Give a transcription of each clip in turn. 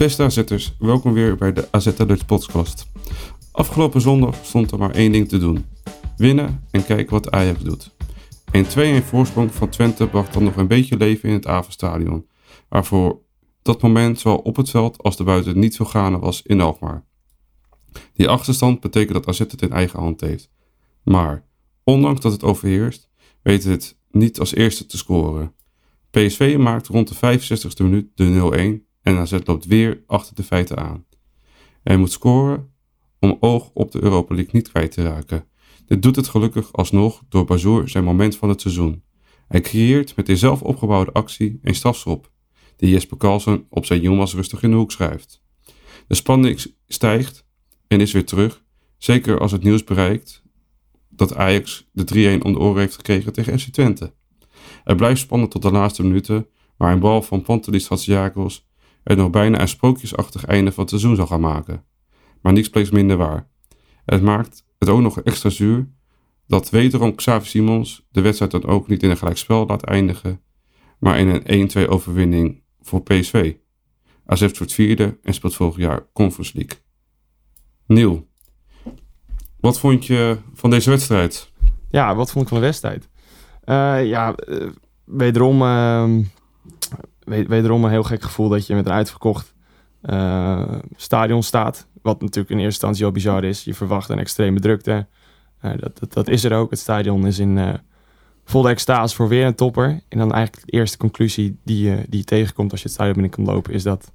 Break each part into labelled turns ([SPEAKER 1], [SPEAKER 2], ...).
[SPEAKER 1] Beste AZ'ers, welkom weer bij de AZ Alerts podcast. Afgelopen zondag stond er maar één ding te doen. Winnen en kijken wat Ajax doet. Een 2-1 voorsprong van Twente bracht dan nog een beetje leven in het Avenstadion. Waarvoor dat moment zowel op het veld als buiten niet veel gaande was in Alkmaar. Die achterstand betekent dat AZ het in eigen hand heeft. Maar, ondanks dat het overheerst, weet het niet als eerste te scoren. PSV maakt rond de 65ste minuut de 0-1 en AZ loopt weer achter de feiten aan. Hij moet scoren om oog op de Europa League niet kwijt te raken. Dit doet het gelukkig alsnog door Bazoer zijn moment van het seizoen. Hij creëert met de zelf opgebouwde actie een strafschop, die Jesper Karlsson op zijn Jonas rustig in de hoek schrijft. De spanning stijgt en is weer terug, zeker als het nieuws bereikt dat Ajax de 3-1 om de oren heeft gekregen tegen FC Twente. Het blijft spannend tot de laatste minuten, maar een bal van Pantelis Hatsiakos het nog bijna een sprookjesachtig einde van het seizoen zal gaan maken. Maar niets bleef minder waar. Het maakt het ook nog extra zuur dat wederom Xavi Simons de wedstrijd dan ook niet in een gelijkspel laat eindigen, maar in een 1-2 overwinning voor PSV. AZ wordt vierde en speelt volgend jaar Conference League. Nieuw. Wat vond je van deze wedstrijd?
[SPEAKER 2] Ja, wat vond ik van de wedstrijd? Eh, ja, eh, wederom, ehm, wederom een heel gek gevoel dat je met een uitverkocht eh, stadion staat. Wat natuurlijk in eerste instantie al bizar is. Je verwacht een extreme drukte. Eh, dat, dat, dat is er ook. Het stadion is in eh, volle extase voor weer een topper. En dan eigenlijk de eerste conclusie die je, die je tegenkomt als je het stadion binnen kan lopen... is dat,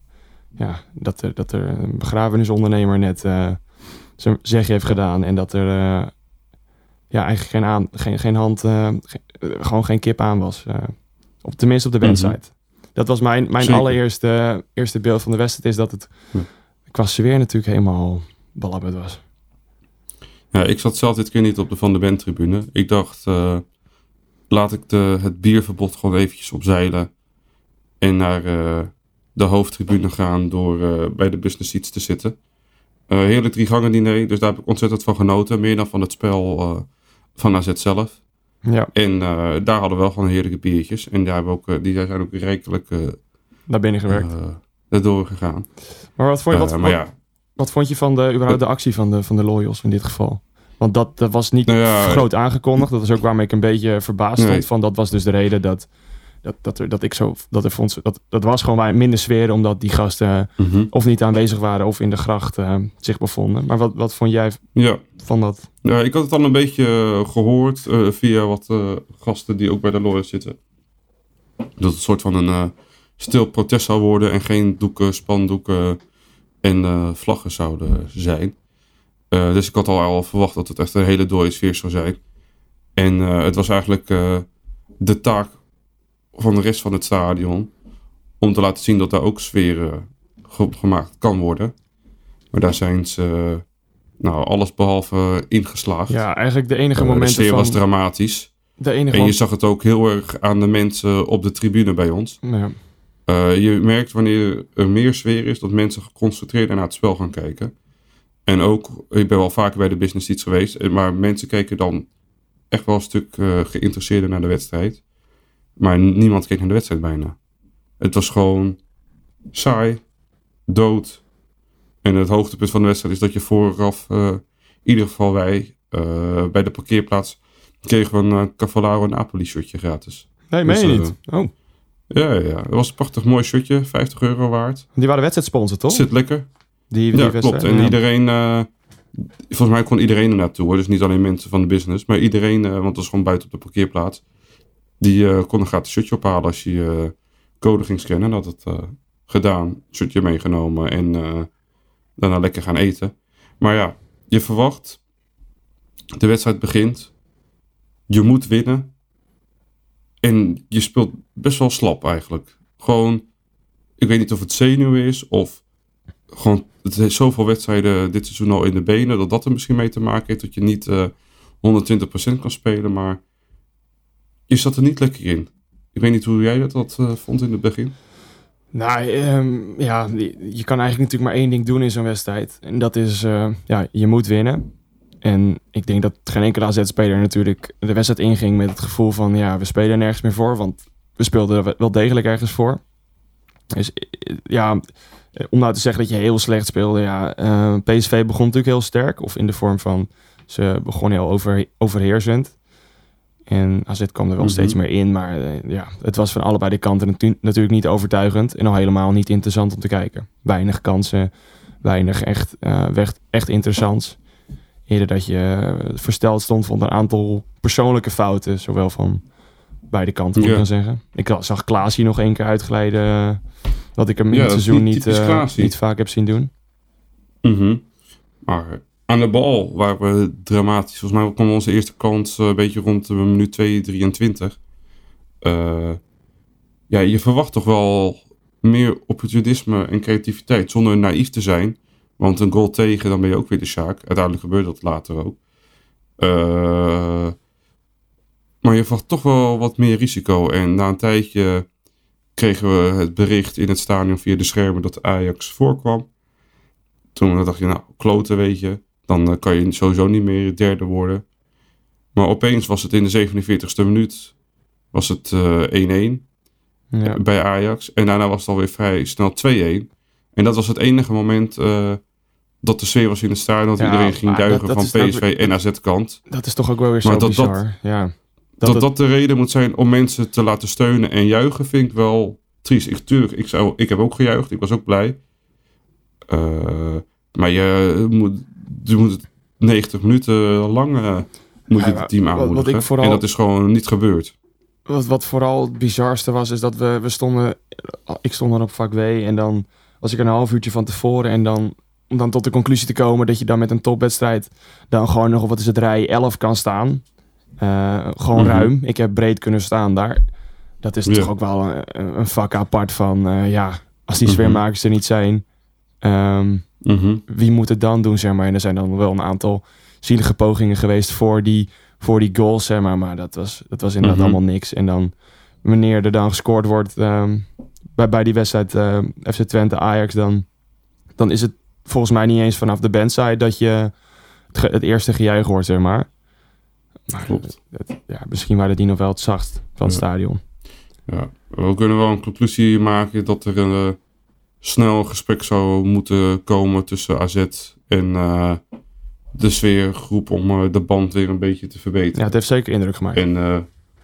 [SPEAKER 2] ja, dat, er, dat er een begrafenisondernemer net zijn zegje heeft gedaan. En dat er ja, eigenlijk geen, aan, geen, geen hand, ge- gewoon geen kip aan was. op, tenminste op de
[SPEAKER 1] Mhm.
[SPEAKER 2] website. Dat was mijn, mijn
[SPEAKER 1] Zeker.
[SPEAKER 2] allereerste eerste beeld van de wedstrijd. Is dat het
[SPEAKER 1] Ja.
[SPEAKER 2] qua sfeer natuurlijk helemaal belabberd was.
[SPEAKER 1] Ja, ik zat zelf dit keer niet op de Van de Ven tribune. Ik dacht, eh, laat ik de, het bierverbod gewoon eventjes opzeilen. En naar eh, de hoofdtribune gaan door eh, bij de business seats te zitten. Heerlijk drie gangen diner, dus daar heb ik ontzettend van genoten. Meer dan van het spel van AZ zelf.
[SPEAKER 2] Ja,
[SPEAKER 1] En eh, daar hadden we wel gewoon heerlijke biertjes. En daar hebben we ook, eh, die zijn ook rijkelijk eh
[SPEAKER 2] naar binnen gewerkt.
[SPEAKER 1] erdoor gegaan.
[SPEAKER 2] maar wat vond je, wat,
[SPEAKER 1] ja,
[SPEAKER 2] wat vond je van de, überhaupt de actie van de, van de Loyals in dit geval? Want dat, dat was niet
[SPEAKER 1] Nou ja,
[SPEAKER 2] groot aangekondigd. Dat is ook waarmee ik een beetje verbaasd
[SPEAKER 1] Nee.
[SPEAKER 2] stond. Van, dat was dus de reden dat, dat, dat, er, dat ik zo... Dat, er vond, dat, dat was gewoon waar- minder sfeer omdat die gasten
[SPEAKER 1] mhm.
[SPEAKER 2] of niet aanwezig waren of in de gracht eh, zich bevonden. Maar wat, wat vond jij
[SPEAKER 1] ja.
[SPEAKER 2] van dat?
[SPEAKER 1] Ja, ik had het al een beetje eh, gehoord eh, via wat gasten die ook bij de Lawyers zitten. Dat het een soort van een stil protest zou worden en geen doeken, spandoeken en vlaggen zouden zijn. Dus ik had al, al verwacht dat het echt een hele dode sfeer zou zijn. En het was eigenlijk de taak van de rest van het stadion om te laten zien dat daar ook sfeer eh, ge- gemaakt kan worden. Maar daar zijn ze eh, nou, alles behalve ingeslaagd.
[SPEAKER 2] Ja, eigenlijk de enige
[SPEAKER 1] Eh, de
[SPEAKER 2] momenten
[SPEAKER 1] sfeer
[SPEAKER 2] van...
[SPEAKER 1] was dramatisch.
[SPEAKER 2] de enige
[SPEAKER 1] En je zag het ook heel erg aan de mensen op de tribune bij ons.
[SPEAKER 2] Ja.
[SPEAKER 1] Je merkt wanneer er meer sfeer is, dat mensen geconcentreerder naar het spel gaan kijken. En ook, ik ben wel vaker bij de business seats geweest, maar mensen keken dan echt wel een stuk geïnteresseerder naar de wedstrijd. Maar niemand keek naar de wedstrijd bijna. Het was gewoon saai, dood. En het hoogtepunt van de wedstrijd is dat je vooraf, eh, in ieder geval wij, eh, bij de parkeerplaats, kregen we een uh, Cavallaro Napoli shirtje gratis.
[SPEAKER 2] Nee, meen je
[SPEAKER 1] Dus,
[SPEAKER 2] niet? Oh,
[SPEAKER 1] Ja, ja, ja. Het was een prachtig mooi shirtje, 50 euro waard.
[SPEAKER 2] die waren wedstrijdsponsor, toch?
[SPEAKER 1] Zit lekker.
[SPEAKER 2] Die, die
[SPEAKER 1] Ja,
[SPEAKER 2] wedstrijd,
[SPEAKER 1] klopt. En
[SPEAKER 2] ja.
[SPEAKER 1] iedereen, eh, volgens mij kon iedereen er naartoe. Hoor. Dus niet alleen mensen van de business, maar iedereen, eh, want het was gewoon buiten op de parkeerplaats. Die eh, kon een gratis shirtje ophalen als je eh, code ging scannen. Dat had het eh, gedaan, shirtje meegenomen en daarna lekker gaan eten. Maar ja, je verwacht, de wedstrijd begint, je moet winnen. En je speelt best wel slap eigenlijk. Gewoon, ik weet niet of het zenuw is of gewoon het heeft zoveel wedstrijden dit seizoen al in de benen, dat dat er misschien mee te maken heeft dat je niet eh 120% kan spelen, maar je zat er niet lekker in. Ik weet niet hoe jij dat, eh, vond in het begin.
[SPEAKER 2] Nou, ehm, ja, je kan eigenlijk natuurlijk maar één ding doen in zo'n wedstrijd. En dat is, eh, ja, je moet winnen. En ik denk dat geen enkele AZ-speler natuurlijk de wedstrijd inging met het gevoel van, ja, we spelen nergens meer voor. Want we speelden er wel degelijk ergens voor. Dus eh, ja, om nou te zeggen dat je heel slecht speelde, ja, PSV begon natuurlijk heel sterk. Of in de vorm van, ze begonnen heel over, overheersend. En AZ kwam er wel
[SPEAKER 1] Mhm.
[SPEAKER 2] steeds meer in. Maar eh, ja, het was van allebei de kanten natu- natuurlijk niet overtuigend. En al helemaal niet interessant om te kijken. Weinig kansen, weinig echt, eh, weg- echt interessants. Eerder dat je eh, versteld stond van een aantal persoonlijke fouten. Zowel van beide kanten, moet ik dan zeggen. Ik zag Klaas hier nog één keer uitglijden. Wat ik hem in
[SPEAKER 1] Ja,
[SPEAKER 2] het seizoen
[SPEAKER 1] niet
[SPEAKER 2] niet, vaak heb zien doen.
[SPEAKER 1] Mhm. Maar aan de bal waren we dramatisch. Volgens mij kwam onze eerste kans eh, een beetje rond de minuut 2, 23. Eh, ja, je verwacht toch wel meer opportunisme en creativiteit zonder naïef te zijn. Want een goal tegen, dan ben je ook weer de Sjaak. Uiteindelijk gebeurt dat later ook. Eh, maar je verwacht toch wel wat meer risico. En na een tijdje kregen we het bericht in het stadion via de schermen dat Ajax voorkwam. Toen dacht je, nou, kloten weet je. Dan eh, kan je sowieso niet meer derde worden. Maar opeens was het in de 47ste minuut was het eh, 1-1
[SPEAKER 2] Ja.
[SPEAKER 1] bij Ajax. En daarna was het alweer vrij snel 2-1. En dat was het enige moment eh, dat de sfeer was in het stadion. Dat
[SPEAKER 2] Ja,
[SPEAKER 1] iedereen ging
[SPEAKER 2] dat-
[SPEAKER 1] duigen
[SPEAKER 2] dat
[SPEAKER 1] van
[SPEAKER 2] ook
[SPEAKER 1] PSV en AZ-kant.
[SPEAKER 2] Dat is toch ook wel weer zo
[SPEAKER 1] Maar dat- dat-
[SPEAKER 2] bizar. ja.
[SPEAKER 1] Dat dat de reden moet zijn om mensen te laten steunen en juichen, vind ik wel triest. Ik, tuurlijk, ik, zou, ik heb ook gejuicht, ik was ook blij. Eh, maar je moet, je moet het 90 minuten lang eh, moet je
[SPEAKER 2] Ja,
[SPEAKER 1] het team
[SPEAKER 2] wat
[SPEAKER 1] aanmoedigen.
[SPEAKER 2] ik vooral-
[SPEAKER 1] En dat is gewoon niet gebeurd.
[SPEAKER 2] Wat, wat vooral het bizarste was, is dat we, we stonden... Ik stond dan op vak W en dan was ik een half uurtje van tevoren. En dan, om dan tot de conclusie te komen dat je dan met een topwedstrijd... dan gewoon nog, op wat is het, rij 11 kan staan. Eh, gewoon
[SPEAKER 1] Mhm.
[SPEAKER 2] ruim. Ik heb breed kunnen staan daar. Dat is
[SPEAKER 1] Ja.
[SPEAKER 2] toch ook wel een, een vak apart van... eh, ja, als die sfeermakers er niet zijn... ehm,
[SPEAKER 1] Mhm.
[SPEAKER 2] wie moet het dan doen, zeg maar. En er zijn dan wel een aantal zielige pogingen geweest voor die, voor die goals, zeg maar. Maar dat was, dat was inderdaad
[SPEAKER 1] Mhm.
[SPEAKER 2] allemaal niks. En dan, wanneer er dan gescoord wordt ehm, bij, bij die wedstrijd ehm, FC Twente Ajax, dan, dan is het volgens mij niet eens vanaf de bandside dat je het, eerste gejuich hoort, zeg maar. Maar
[SPEAKER 1] Klopt.
[SPEAKER 2] het- ja, misschien waren die nog wel het zachtst van het
[SPEAKER 1] Ja.
[SPEAKER 2] stadion.
[SPEAKER 1] Ja, we kunnen wel een conclusie maken dat er een snel gesprek zou moeten komen tussen AZ en eh, de sfeergroep om eh, de band weer een beetje te verbeteren.
[SPEAKER 2] Ja, het heeft zeker indruk gemaakt.
[SPEAKER 1] En eh,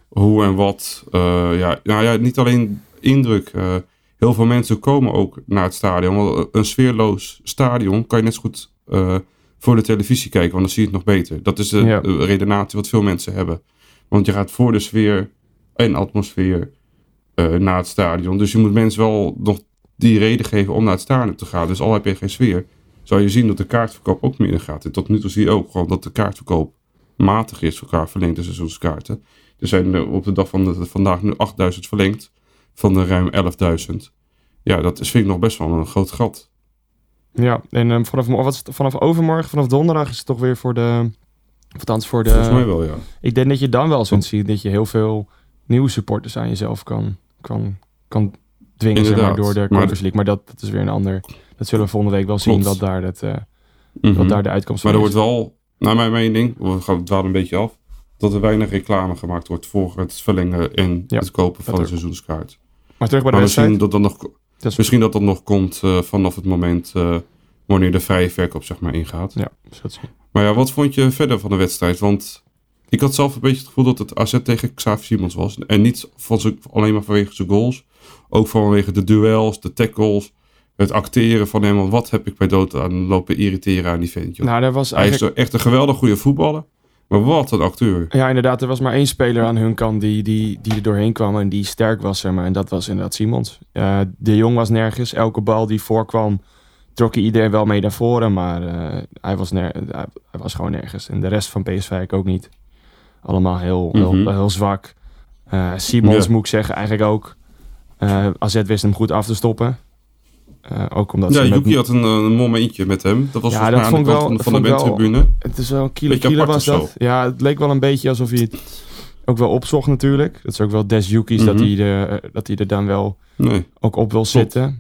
[SPEAKER 1] hoe en wat. ja, nou ja, niet alleen indruk. heel veel mensen komen ook naar het stadion. Want een sfeerloos stadion kan je net zo goed voor de televisie kijken. Want dan zie je het nog beter. Dat is de,
[SPEAKER 2] Ja.
[SPEAKER 1] de redenatie wat veel mensen hebben. Want je gaat voor de sfeer en atmosfeer naar het stadion. Dus je moet mensen wel nog die reden geven om naar het stadion te gaan. Dus al heb je geen sfeer, zou je zien dat de kaartverkoop ook minder gaat. En tot nu toe zie je ook gewoon dat de kaartverkoop matig is voor elkaar verlengde seizoenskaarten. Er zijn er op de dag van de, vandaag nu 8000 verlengd van de ruim 11.000. Ja, dat is, vind ik nog best wel een groot gat.
[SPEAKER 2] Ja, en ehm, vanaf, wat het, vanaf overmorgen, vanaf donderdag is het toch weer voor de... Of althans voor de...
[SPEAKER 1] Volgens mij wel, ja.
[SPEAKER 2] Ik denk dat je dan wel zult zien dat je heel veel nieuwe supporters aan jezelf kan, kan, kan dwingen zeg maar, door de
[SPEAKER 1] Maar
[SPEAKER 2] Conference League. Maar dat, dat is weer een ander... Dat zullen we volgende week wel zien, wat daar, dat, wat daar de uitkomst
[SPEAKER 1] Maar
[SPEAKER 2] van
[SPEAKER 1] er
[SPEAKER 2] is.
[SPEAKER 1] wordt wel, naar mijn mening, we gaan het een beetje af, dat er weinig reclame gemaakt wordt voor het verlengen en
[SPEAKER 2] Ja,
[SPEAKER 1] het kopen van de seizoenskaart.
[SPEAKER 2] Maar terug bij de
[SPEAKER 1] Maar misschien dat, dat, nog,
[SPEAKER 2] Dat
[SPEAKER 1] misschien dat dat nog komt eh, vanaf het moment eh, wanneer de vrije verkoop zeg maar ingaat.
[SPEAKER 2] Ja, zien.
[SPEAKER 1] Maar ja, wat vond je verder van de wedstrijd? Want ik had zelf een beetje het gevoel dat het AZ tegen Xavi Simons was. En niet van alleen maar vanwege zijn goals. Ook vanwege de duels, de tackles, het acteren van hem. Want wat heb ik bij dood aan lopen irriteren aan die vent, joh.
[SPEAKER 2] Nou, was
[SPEAKER 1] Hij is
[SPEAKER 2] eigenlijk...
[SPEAKER 1] echt een geweldig goede voetballer. Maar wat een acteur.
[SPEAKER 2] Ja, inderdaad. Er was maar één speler aan hun kant die, die, die er doorheen kwam en die sterk was, zeg maar. En dat was inderdaad Simons. Eh, de Jong was nergens. Elke bal die voorkwam, trok hij iedereen wel mee naar voren. Maar eh, hij, was ner hij, hij was gewoon nergens. En de rest van PSV eigenlijk ook niet. Allemaal heel, heel,
[SPEAKER 1] Mhm.
[SPEAKER 2] heel zwak. Eh, Simons
[SPEAKER 1] Ja.
[SPEAKER 2] moet ik zeggen, eigenlijk ook. Eh AZ wist hem goed af te stoppen. Eh, ook omdat
[SPEAKER 1] Ja,
[SPEAKER 2] met-
[SPEAKER 1] Yuki had een, eh, een momentje met hem. Dat was
[SPEAKER 2] Ja, dat vond wel-
[SPEAKER 1] van de, van windtribune.
[SPEAKER 2] Het is wel kilo
[SPEAKER 1] Beetje
[SPEAKER 2] kilo
[SPEAKER 1] apart
[SPEAKER 2] was dat.
[SPEAKER 1] zo.
[SPEAKER 2] Ja, het leek wel een beetje alsof hij het ook wel opzocht natuurlijk. Dat is ook wel des Yuki's dat,
[SPEAKER 1] Mhm.
[SPEAKER 2] hij er, dat hij er dan wel
[SPEAKER 1] Nee.
[SPEAKER 2] ook op wil zitten.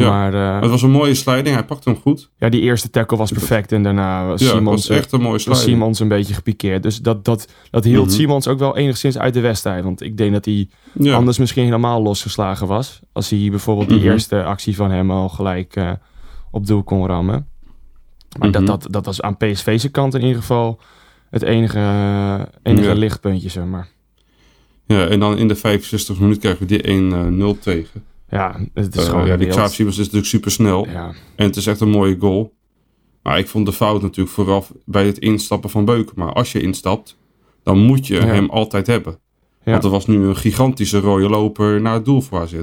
[SPEAKER 1] Ja.
[SPEAKER 2] Maar eh,
[SPEAKER 1] Het was een mooie sliding. Hij pakte hem goed.
[SPEAKER 2] ja, die eerste tackle was perfect. En daarna was
[SPEAKER 1] Ja,
[SPEAKER 2] Simons,
[SPEAKER 1] was echt een mooie
[SPEAKER 2] was
[SPEAKER 1] sliding.
[SPEAKER 2] Simons een beetje gepikeerd. Dus dat, dat, dat hield
[SPEAKER 1] Mhm.
[SPEAKER 2] Simons ook wel enigszins uit de wedstrijd. Want ik denk dat hij
[SPEAKER 1] Ja.
[SPEAKER 2] anders misschien helemaal losgeslagen was. Als hij bijvoorbeeld die
[SPEAKER 1] Mhm.
[SPEAKER 2] eerste actie van hem al gelijk eh, op doel kon rammen. Maar
[SPEAKER 1] Mhm.
[SPEAKER 2] dat, dat, dat was aan PSV's kant in ieder geval het enige, enige
[SPEAKER 1] Ja.
[SPEAKER 2] lichtpuntje, zeg maar.
[SPEAKER 1] ja, en dan in de 65 minuten krijgen we die 1-0 tegen.
[SPEAKER 2] Ja, het is
[SPEAKER 1] Eh,
[SPEAKER 2] gewoon
[SPEAKER 1] ja, die. Xavi Simons is natuurlijk super snel.
[SPEAKER 2] Ja,
[SPEAKER 1] En het is echt een mooie goal. Maar ik vond de fout natuurlijk vooraf bij het instappen van Beuken. Maar als je instapt, dan moet je
[SPEAKER 2] Ja.
[SPEAKER 1] hem altijd hebben.
[SPEAKER 2] Ja.
[SPEAKER 1] Want er was nu een gigantische rode loper naar het doel voor AZ.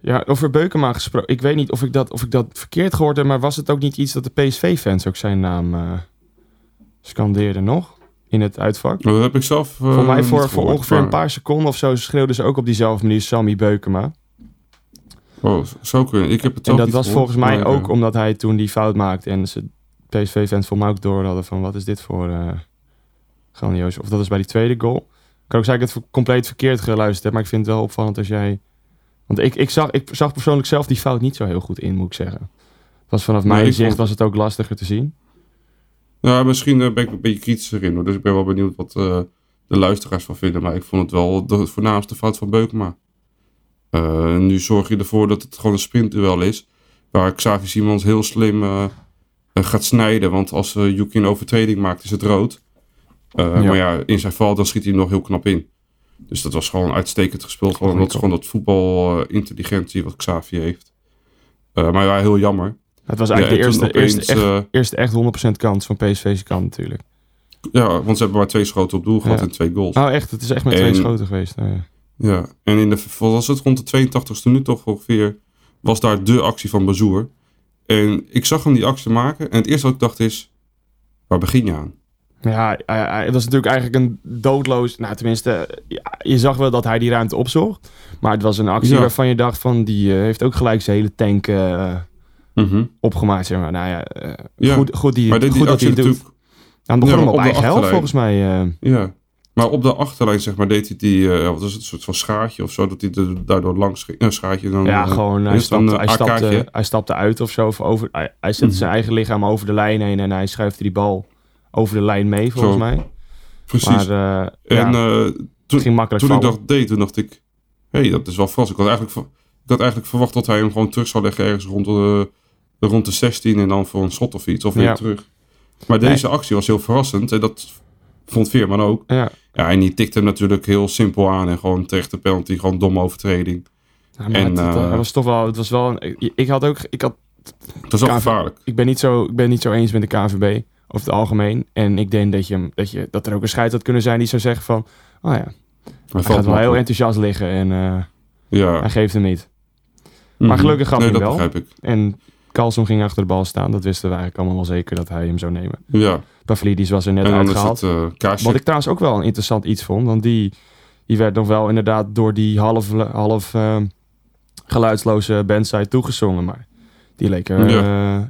[SPEAKER 2] ja over Beukema gesproken. Ik weet niet of ik, dat, of ik dat verkeerd gehoord heb, maar was het ook niet iets dat de PSV-fans ook zijn naam eh scandeerden nog? In het uitvak?
[SPEAKER 1] Dat heb ik zelf eh,
[SPEAKER 2] voor mij
[SPEAKER 1] niet
[SPEAKER 2] voor, voor ongeveer een paar seconden of zo schreeuwden ze ook op diezelfde manier Sammy Beukema.
[SPEAKER 1] Oh, zou kunnen. Ik heb het
[SPEAKER 2] En dat was volgens mij
[SPEAKER 1] maar,
[SPEAKER 2] ook omdat hij toen die fout maakte en ze PSV-fans voor mij ook door hadden van wat is dit voor eh grandioos. Of dat was bij die tweede goal. Kan ook zijn dat ik het compleet verkeerd geluisterd heb, maar ik vind het wel opvallend als jij... Want ik, ik, zag, ik zag persoonlijk zelf die fout niet zo heel goed in, moet ik zeggen. Het was vanaf
[SPEAKER 1] Nee,
[SPEAKER 2] mijn
[SPEAKER 1] ik
[SPEAKER 2] zicht
[SPEAKER 1] vond-
[SPEAKER 2] was het ook lastiger te zien.
[SPEAKER 1] Ja, misschien eh, ben ik een beetje kritischer in. Hoor. Dus ik ben wel benieuwd wat eh, de luisteraars van vinden. Maar ik vond het wel de voornaamste fout van Beukema. Eh, nu zorg je ervoor dat het gewoon een sprintduel is. Waar Xavi Simons heel slim eh, eh, gaat snijden. Want als Yuki een overtreding maakt, is het rood.
[SPEAKER 2] Ja.
[SPEAKER 1] Maar ja, in zijn val dan schiet hij nog heel knap in. Dus dat was gewoon uitstekend gespeeld. Gewoon, dat is gewoon dat voetbalintelligentie wat Xavi heeft. Maar ja, heel jammer.
[SPEAKER 2] Het was eigenlijk
[SPEAKER 1] en
[SPEAKER 2] de eerste, eerste, echt,
[SPEAKER 1] eh,
[SPEAKER 2] eerste echt 100% kans van PSV's kant natuurlijk.
[SPEAKER 1] ja, want ze hebben maar twee schoten op doel gehad
[SPEAKER 2] Ja.
[SPEAKER 1] en twee goals.
[SPEAKER 2] Oh echt, het is echt met twee
[SPEAKER 1] En-
[SPEAKER 2] schoten geweest. Oh, ja.
[SPEAKER 1] Ja, en in de, was het rond de 82e minuut toch ongeveer, was daar de actie van Bazoer. En ik zag hem die actie maken en het eerste wat ik dacht is, waar begin je aan?
[SPEAKER 2] Ja, het was natuurlijk eigenlijk een doodloos... Nou, tenminste, je zag wel dat hij die ruimte opzocht. Maar het was een actie
[SPEAKER 1] Ja.
[SPEAKER 2] waarvan je dacht van... die eh, heeft ook gelijk zijn hele tank eh,
[SPEAKER 1] Mhm.
[SPEAKER 2] opgemaakt, zeg maar. Nou ja, eh,
[SPEAKER 1] Ja,
[SPEAKER 2] goed, goed, die,
[SPEAKER 1] maar dit, die
[SPEAKER 2] goed dat hij het doet. Nou, begon
[SPEAKER 1] Ja,
[SPEAKER 2] hem op eigen helft, volgens mij.
[SPEAKER 1] ja. Maar op de achterlijn, zeg maar, deed hij die, eh, wat is het, een soort van schaartje of zo, dat hij er daardoor langs ging. Een schaartje dan.
[SPEAKER 2] ja,
[SPEAKER 1] eh,
[SPEAKER 2] gewoon, hij stapte, hij,
[SPEAKER 1] eh,
[SPEAKER 2] stapte,
[SPEAKER 1] AK'tje?
[SPEAKER 2] hij stapte uit of zo. Of over, hij, hij zette
[SPEAKER 1] Mhm.
[SPEAKER 2] zijn eigen lichaam over de lijn heen... en hij schuifde die bal over de lijn mee, volgens
[SPEAKER 1] Zo,
[SPEAKER 2] mij.
[SPEAKER 1] Precies.
[SPEAKER 2] Maar
[SPEAKER 1] en
[SPEAKER 2] ja,
[SPEAKER 1] toen,
[SPEAKER 2] ging makkelijk
[SPEAKER 1] toen ik dat deed, toen dacht ik, hé, hey, dat is wel vast. Ik had eigenlijk, ik had eigenlijk verwacht dat hij hem gewoon terug zou leggen ergens rond de, rond de 16 en dan voor een schot of iets, of weer
[SPEAKER 2] Ja.
[SPEAKER 1] terug. Maar deze actie was heel verrassend en dat vond Veerman ook.
[SPEAKER 2] Ja,
[SPEAKER 1] Ja, en die tikte hem natuurlijk heel simpel aan en gewoon terecht de penalty, gewoon domme overtreding.
[SPEAKER 2] Ja, maar
[SPEAKER 1] En,
[SPEAKER 2] het, het-
[SPEAKER 1] eh,
[SPEAKER 2] het was toch wel... Het was wel een, ik, ik had ook... Ik had
[SPEAKER 1] is wel
[SPEAKER 2] KV
[SPEAKER 1] gevaarlijk.
[SPEAKER 2] ik ben niet zo, ik ben niet zo eens met de KNVB over het algemeen. En ik denk dat, je, hem- dat, je, dat er ook een scheid had kunnen zijn die zou zeggen van... Oh ja,
[SPEAKER 1] Hij
[SPEAKER 2] gaat wel heel enthousiast liggen en eh,
[SPEAKER 1] Ja.
[SPEAKER 2] hij geeft hem niet.
[SPEAKER 1] Mhm.
[SPEAKER 2] gelukkig gaf
[SPEAKER 1] nee,
[SPEAKER 2] hij wel.
[SPEAKER 1] begrijp ik.
[SPEAKER 2] En Carlson ging achter de bal staan. Dat wisten we eigenlijk allemaal wel zeker dat hij hem zou nemen.
[SPEAKER 1] Ja,
[SPEAKER 2] Pavlidis was er net
[SPEAKER 1] en is
[SPEAKER 2] uitgehaald.
[SPEAKER 1] het eh.
[SPEAKER 2] Wat ik trouwens ook wel een interessant iets vond. Want die, die werd nog wel inderdaad door die half, half eh, geluidsloze bandside toegezongen. Maar die leek er...
[SPEAKER 1] Ja.
[SPEAKER 2] eh,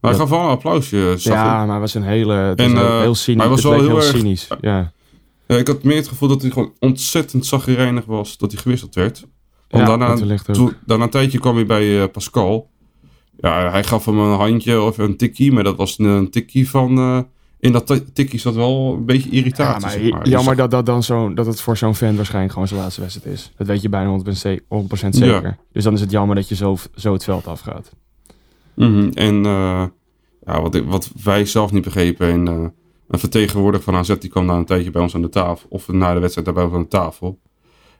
[SPEAKER 1] Maar hij gaf wel een applausje, ik.
[SPEAKER 2] ja, maar het was een hele... Het
[SPEAKER 1] En,
[SPEAKER 2] heel,
[SPEAKER 1] eh,
[SPEAKER 2] heel cynisch.
[SPEAKER 1] hij was wel heel
[SPEAKER 2] cynisch. Ja.
[SPEAKER 1] Ja, ik had meer het gevoel dat hij gewoon ontzettend zagrijnig was dat hij gewisseld werd. Want
[SPEAKER 2] Ja,
[SPEAKER 1] daarna, daarna een tijdje kwam hij bij eh, Pascal. Ja, hij gaf hem een handje of een tikkie, maar dat was een, tikkie van... eh, in dat ti- tikkie zat wel een beetje
[SPEAKER 2] Ja,
[SPEAKER 1] irritatie,
[SPEAKER 2] maar
[SPEAKER 1] zeg maar.
[SPEAKER 2] Jammer
[SPEAKER 1] zag-
[SPEAKER 2] dat, dat, dan zo, dat het voor zo'n fan waarschijnlijk gewoon zijn laatste wedstrijd is. Dat weet je bijna 100%, ze- 100% zeker. Dus dan is het jammer dat je zo, zo het veld afgaat.
[SPEAKER 1] Mhm, En eh, ja, wat, wat wij zelf niet begrepen. En, eh, een vertegenwoordiger van AZ die kwam na een tijdje bij ons aan de tafel. Of na de wedstrijd daarbij ons aan de tafel.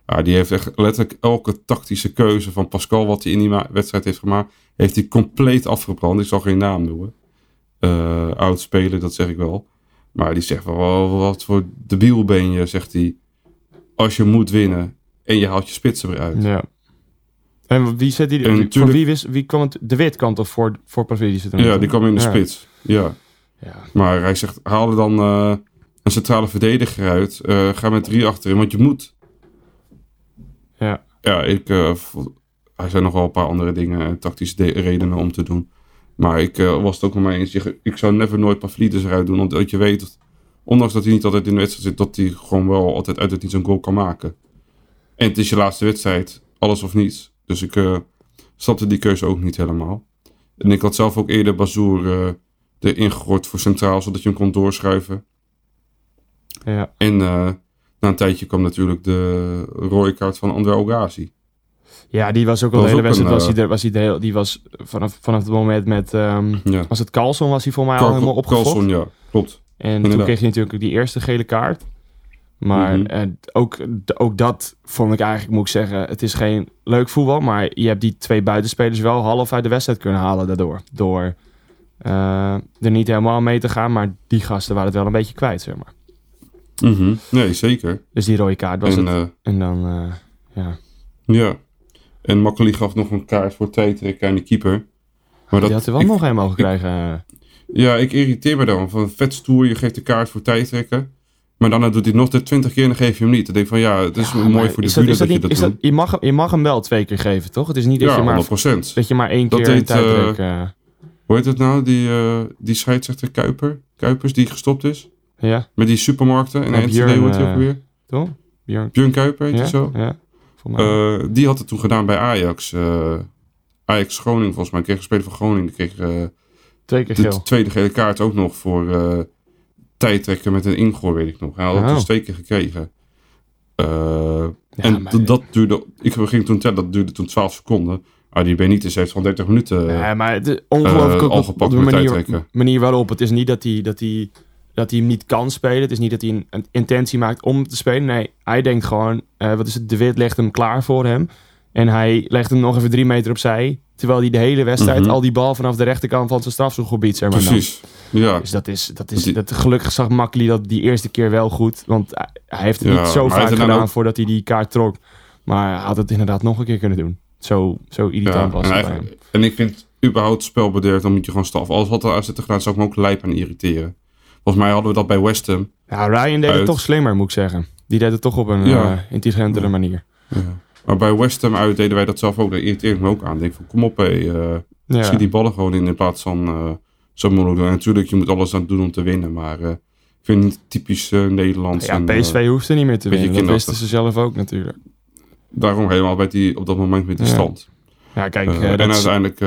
[SPEAKER 1] Ja, die heeft echt letterlijk elke tactische keuze van Pascal wat hij in die wedstrijd heeft gemaakt. Heeft hij compleet afgebrand. Ik zal geen naam noemen. Eh oud speler, dat zeg ik wel. Maar die zegt wel, "Oh, wat voor debiel ben je, zegt hij. Als je moet winnen en je haalt je spitsen eruit.
[SPEAKER 2] Ja. En wie zet die?
[SPEAKER 1] En
[SPEAKER 2] Voor wie, wist, wie kwam het? De wit kant toch voor, voor Pavlidis?
[SPEAKER 1] Ja, die kwam in de
[SPEAKER 2] Ja.
[SPEAKER 1] spits. Ja.
[SPEAKER 2] Ja.
[SPEAKER 1] Maar hij zegt, haal er dan eh, een centrale verdediger uit. Eh, ga met drie achterin, want je moet.
[SPEAKER 2] Ja.
[SPEAKER 1] Ja, ik, hij zijn nog wel een paar andere dingen, eh, tactische de- redenen om te doen. Maar ik eh, was het ook nog mee eens. Ik zou never nooit Pavlidis eruit doen. Omdat je weet, dat, ondanks dat hij niet altijd in de wedstrijd zit, dat hij gewoon wel altijd uit het niets een goal kan maken. En het is je laatste wedstrijd, alles of niets. Dus ik eh snapte die keuze ook niet helemaal. En ik had zelf ook eerder Bazoer eh erin gegooid voor centraal, zodat je hem kon doorschuiven.
[SPEAKER 2] Ja.
[SPEAKER 1] En na een tijdje kwam natuurlijk de rode kaart van André Ogazi.
[SPEAKER 2] Ja, die was ook al de hele wedstrijd. Was
[SPEAKER 1] eh,
[SPEAKER 2] hij, er, was hij de heel, die was vanaf, vanaf het moment met...
[SPEAKER 1] Ja.
[SPEAKER 2] was het Carlson was hij voor mij al helemaal.
[SPEAKER 1] Carlson, ja, klopt.
[SPEAKER 2] En toen kreeg hij natuurlijk die eerste gele kaart. Maar
[SPEAKER 1] Mhm.
[SPEAKER 2] eh, ook, ook dat vond ik eigenlijk, moet ik zeggen, het is geen leuk voetbal. Maar je hebt die twee buitenspelers wel half uit de wedstrijd kunnen halen daardoor. Door eh, er niet helemaal mee te gaan. Maar die gasten waren het wel een beetje kwijt, zeg maar.
[SPEAKER 1] Mhm. Nee, zeker.
[SPEAKER 2] Dus die rode kaart was
[SPEAKER 1] en,
[SPEAKER 2] het.
[SPEAKER 1] eh,
[SPEAKER 2] En dan, eh, ja.
[SPEAKER 1] ja. En Makkeli gaf nog een kaart voor tijdrekken aan die keeper. Maar
[SPEAKER 2] die had er wel
[SPEAKER 1] ik-
[SPEAKER 2] nog helemaal gekregen. eh.
[SPEAKER 1] Ja, ik irriteer me dan. Van vet stoer, je geeft de kaart voor tijdrekken. Maar daarna doet hij nog de 20 keer en dan geef je hem niet. Dan denk ik van ja, het is
[SPEAKER 2] Ja,
[SPEAKER 1] mooi voor de
[SPEAKER 2] dat,
[SPEAKER 1] buren dat,
[SPEAKER 2] dat
[SPEAKER 1] je dat doet.
[SPEAKER 2] dat, je, mag, hem- je mag hem wel twee keer geven, toch? Het is niet dat,
[SPEAKER 1] ja,
[SPEAKER 2] je, maar,
[SPEAKER 1] 100%.
[SPEAKER 2] dat je maar één
[SPEAKER 1] Dat
[SPEAKER 2] keer een
[SPEAKER 1] deed, eh,
[SPEAKER 2] tijdrek... eh,
[SPEAKER 1] Hoe heet het nou? Die, eh die scheidsrechter Kuiper? Kuipers die gestopt is?
[SPEAKER 2] ja,
[SPEAKER 1] Met die supermarkten en
[SPEAKER 2] Ja,
[SPEAKER 1] NCD, heet die ook weer?
[SPEAKER 2] toch? Björn.
[SPEAKER 1] Björn Kuiper heet
[SPEAKER 2] Ja,
[SPEAKER 1] hij zo?
[SPEAKER 2] ja. Mij.
[SPEAKER 1] Eh, die had het toen gedaan bij Ajax. eh, Ajax Groningen volgens mij. Kreeg een speler van Groningen. Die kreeg eh,
[SPEAKER 2] twee keer
[SPEAKER 1] de
[SPEAKER 2] geel.
[SPEAKER 1] tweede gele kaart ook nog voor eh tijdrekken met een ingooi, weet ik nog. Hij had het
[SPEAKER 2] Oh.
[SPEAKER 1] dus twee keer gekregen. Eh,
[SPEAKER 2] Ja,
[SPEAKER 1] en
[SPEAKER 2] maar-
[SPEAKER 1] dat duurde, ik ging toen tellen, dat duurde toen 12 seconden. Maar die Benitez heeft gewoon 30 minuten.
[SPEAKER 2] Ja, maar het is ongelooflijk
[SPEAKER 1] eh, al gepakt
[SPEAKER 2] op de manier, manier waarop. Het is niet dat hij, dat, hij, dat hij hem niet kan spelen. Het is niet dat hij een, een intentie maakt om te spelen. Nee, hij denkt gewoon, eh, wat is het, De Wit legt hem klaar voor hem. En hij legt hem nog even drie meter opzij. Terwijl hij de hele wedstrijd
[SPEAKER 1] Mhm.
[SPEAKER 2] al die bal vanaf de rechterkant van zijn strafschopgebied zeg maar.
[SPEAKER 1] Precies. Ja.
[SPEAKER 2] Dus dat is, dat is
[SPEAKER 1] Dat
[SPEAKER 2] gelukkig zag Makkeli dat die eerste keer wel goed. Want hij- heeft het
[SPEAKER 1] Ja,
[SPEAKER 2] niet zo vaak gedaan
[SPEAKER 1] ook-
[SPEAKER 2] voordat hij die kaart trok. Maar hij had het inderdaad nog een keer kunnen doen. Zo, zo irritant
[SPEAKER 1] Ja,
[SPEAKER 2] was
[SPEAKER 1] en,
[SPEAKER 2] het
[SPEAKER 1] en ik vind überhaupt spelbederf, dan moet je gewoon staf. Alles wat er aan zit gedaan, zou ik me ook lijp aan irriteren. Volgens mij hadden we dat bij West Ham.
[SPEAKER 2] Ja, Ryan deed het toch slimmer, moet ik zeggen. Die deed het toch op een
[SPEAKER 1] Ja.
[SPEAKER 2] eh, intelligentere manier.
[SPEAKER 1] Maar bij West Ham uit deden wij dat zelf ook. Daar irriteer ik me ook aan. Ik denk van, kom op hé.
[SPEAKER 2] Ja.
[SPEAKER 1] Schiet die ballen gewoon in in plaats van eh, zo moeilijk doen. En natuurlijk, je moet alles aan doen om te winnen. Maar ik vind het typisch Nederlands.
[SPEAKER 2] Ja,
[SPEAKER 1] en,
[SPEAKER 2] PSV hoefde niet meer te winnen. Dat wisten ze zelf ook natuurlijk.
[SPEAKER 1] daarom helemaal bij die, op dat moment met die
[SPEAKER 2] Ja.
[SPEAKER 1] stand.
[SPEAKER 2] Ja, kijk, dat
[SPEAKER 1] en
[SPEAKER 2] is
[SPEAKER 1] uiteindelijk...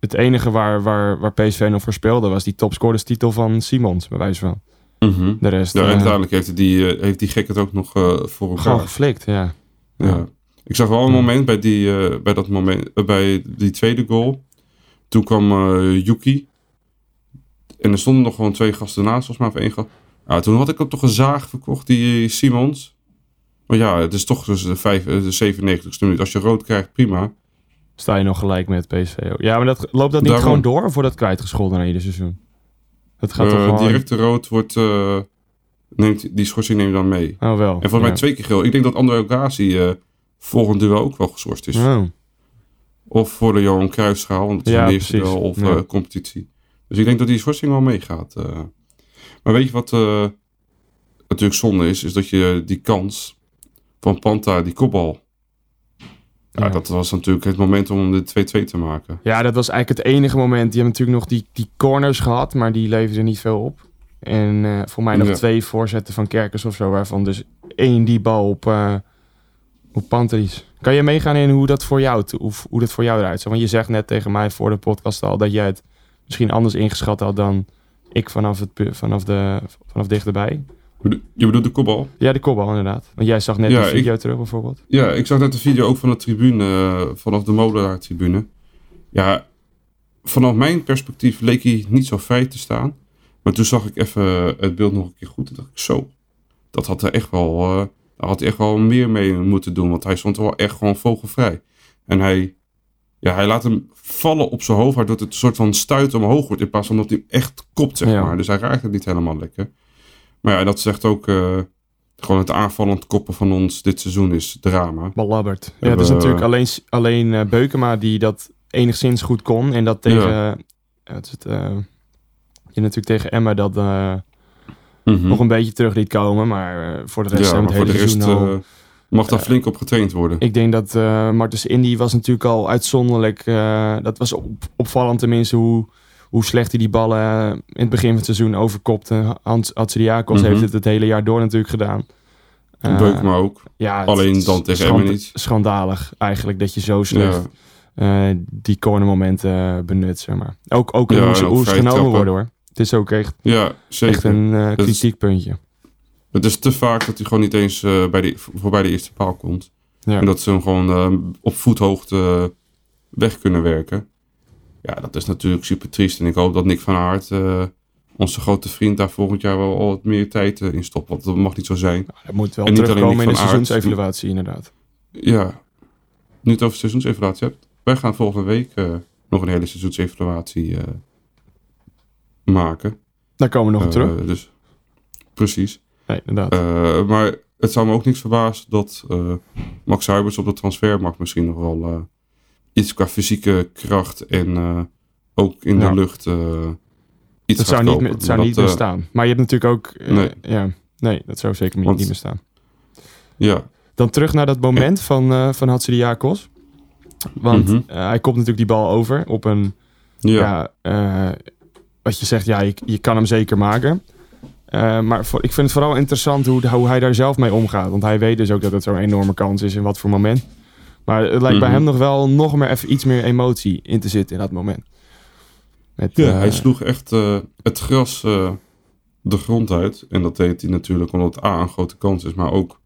[SPEAKER 2] het enige waar, waar, waar PSV nog voor speelde... was die topscorerstitel van Simons, bij wijze van.
[SPEAKER 1] mhm.
[SPEAKER 2] De rest
[SPEAKER 1] Ja, en
[SPEAKER 2] eh,
[SPEAKER 1] uiteindelijk heeft die, eh, heeft die gek het ook nog eh, voor elkaar.
[SPEAKER 2] gewoon geflikt, ja.
[SPEAKER 1] Ja. Ik zag wel een moment bij, die, bij, dat moment, bij die tweede goal. Toen kwam Yuki. En er stonden nog gewoon twee gasten naast, volgens mij, of één gast. Ja, toen had ik ook toch een zaag verkocht, die Simons. Maar ja, het is toch dus de, vijf, de 97ste minuut. Als je rood krijgt, prima.
[SPEAKER 2] Sta je nog gelijk met PSV. Ja, maar dat, loopt dat niet
[SPEAKER 1] Daarom.
[SPEAKER 2] gewoon door? Of wordt dat kwijtgescholden na ieder seizoen? Dat gaat
[SPEAKER 1] Eh,
[SPEAKER 2] toch gewoon...
[SPEAKER 1] Directe rood wordt... eh, neemt, die schorsing neem je dan mee.
[SPEAKER 2] Oh, wel.
[SPEAKER 1] En volgens mij
[SPEAKER 2] ja.
[SPEAKER 1] twee keer geel. Ik denk dat André Ocasi eh volgend duel ook wel geschorst is.
[SPEAKER 2] Oh.
[SPEAKER 1] Of voor de Johan Cruijffschaal, want het is
[SPEAKER 2] Ja,
[SPEAKER 1] een eerste duel of
[SPEAKER 2] Ja.
[SPEAKER 1] eh, competitie. Dus ik denk dat die schorsing wel meegaat. eh. Maar weet je wat eh, natuurlijk zonde is? Is dat je die kans van Panta, die kopbal... Ja,
[SPEAKER 2] Ja.
[SPEAKER 1] dat was natuurlijk het moment om de 2-2 te maken.
[SPEAKER 2] Ja, dat was eigenlijk het enige moment. Die hebben natuurlijk nog die, die corners gehad, maar die leverden niet veel op. En eh, voor mij nog
[SPEAKER 1] Ja.
[SPEAKER 2] twee voorzetten van Kerkers of zo, waarvan dus één die bal op, eh op Pantelis. Kan je meegaan in hoe dat voor jou, hoe, hoe dat voor jou eruit? Want je zegt net tegen mij voor de podcast al dat jij het misschien anders ingeschat had dan ik vanaf, het, vanaf, de, vanaf dichterbij.
[SPEAKER 1] Je bedoelt de kopbal?
[SPEAKER 2] Ja, de kopbal inderdaad. Want jij zag net
[SPEAKER 1] Ja,
[SPEAKER 2] die video
[SPEAKER 1] ik-
[SPEAKER 2] terug bijvoorbeeld.
[SPEAKER 1] Ja, ik zag net de video ook van de tribune, eh, vanaf de Molenaar-tribune. Ja, vanaf mijn perspectief leek hij niet zo vrij te staan. Maar toen zag ik even het beeld nog een keer goed. En dacht ik, zo, dat had er echt wel, daar had hij echt wel meer mee moeten doen. Want hij stond wel echt gewoon vogelvrij. En hij, ja, hij laat hem vallen op zijn hoofd, waardoor het een soort van stuit omhoog wordt. In plaats van dat hij hem echt kopt, zeg
[SPEAKER 2] Ja.
[SPEAKER 1] maar. Dus hij raakt het niet helemaal lekker. Maar ja, dat zegt ook... eh, gewoon het aanvallend koppen van ons dit seizoen is drama.
[SPEAKER 2] Belabberd. Ja, het is natuurlijk alleen, alleen eh, Beukema die dat enigszins goed kon. En dat tegen...
[SPEAKER 1] Ja.
[SPEAKER 2] eh, het is het, eh, je natuurlijk tegen Emma dat eh,
[SPEAKER 1] Mhm.
[SPEAKER 2] nog een beetje terug liet komen. Maar eh, voor de rest
[SPEAKER 1] ja,
[SPEAKER 2] het
[SPEAKER 1] voor
[SPEAKER 2] hele
[SPEAKER 1] de rest...
[SPEAKER 2] al
[SPEAKER 1] eh, Mag daar flink op getraind worden.
[SPEAKER 2] Ik denk dat eh Martens Indy was natuurlijk al uitzonderlijk. eh, dat was op, opvallend tenminste hoe, hoe slecht hij die ballen eh, in het begin van het seizoen overkopte. Hans Atsiriakos
[SPEAKER 1] Mhm.
[SPEAKER 2] heeft het het hele jaar door natuurlijk gedaan. Eh,
[SPEAKER 1] Beukema ook.
[SPEAKER 2] ja,
[SPEAKER 1] Alleen dan tegen
[SPEAKER 2] schand-
[SPEAKER 1] niet.
[SPEAKER 2] Schandalig eigenlijk dat je zo slecht
[SPEAKER 1] Ja.
[SPEAKER 2] eh, die cornermomenten benut, zeg maar. Ook, ook
[SPEAKER 1] Ja,
[SPEAKER 2] hoe ze, hoe genomen
[SPEAKER 1] trappen.
[SPEAKER 2] worden hoor. Het is ook echt,
[SPEAKER 1] ja, zeker.
[SPEAKER 2] echt een
[SPEAKER 1] is-
[SPEAKER 2] kritiekpuntje.
[SPEAKER 1] Het is te vaak dat hij gewoon niet eens bij de, voorbij de eerste paal komt.
[SPEAKER 2] Ja.
[SPEAKER 1] En dat ze hem gewoon op voethoogte weg kunnen werken. Ja, dat is natuurlijk super triest. En ik hoop dat Nick van Aert, eh, onze grote vriend, daar volgend jaar wel al wat meer tijd eh, in stopt. Want dat mag niet zo zijn.
[SPEAKER 2] Dat moet wel
[SPEAKER 1] En
[SPEAKER 2] terugkomen in de seizoensevaluatie inderdaad.
[SPEAKER 1] Ja, nu het over seizoensevaluatie hebt. Wij gaan volgende week eh, nog een hele seizoensevaluatie maken.
[SPEAKER 2] Daar komen we nog op terug.
[SPEAKER 1] dus, precies.
[SPEAKER 2] Nee, inderdaad.
[SPEAKER 1] Maar het zou me ook niks verbazen dat Max Huibers op de transfermarkt misschien nog wel iets qua fysieke kracht en eh, ook in
[SPEAKER 2] Ja.
[SPEAKER 1] de lucht eh, iets
[SPEAKER 2] dat zou niet,
[SPEAKER 1] kopen.
[SPEAKER 2] het zou niet meer
[SPEAKER 1] eh,
[SPEAKER 2] staan. Maar je hebt natuurlijk ook...
[SPEAKER 1] Nee.
[SPEAKER 2] ja, nee, dat zou zeker niet,
[SPEAKER 1] Want-
[SPEAKER 2] niet meer staan.
[SPEAKER 1] Ja,
[SPEAKER 2] Dan terug naar dat moment van, eh van Hatsidiakos. Want
[SPEAKER 1] Mhm.
[SPEAKER 2] hij komt natuurlijk die bal over op een...
[SPEAKER 1] ja.
[SPEAKER 2] Ja, wat je zegt, ja, je, je kan hem zeker maken. Maar voor, ik vind het vooral interessant hoe, hoe hij daar zelf mee omgaat. Want hij weet dus ook dat het zo'n enorme kans is in wat voor moment. Maar het lijkt bij
[SPEAKER 1] Mhm.
[SPEAKER 2] hem nog wel nog meer even iets meer emotie in te zitten in dat moment. Met,
[SPEAKER 1] Ja,
[SPEAKER 2] eh,
[SPEAKER 1] hij sloeg echt eh, het gras eh, de grond uit. En dat deed hij natuurlijk omdat het A een grote kans is, maar ook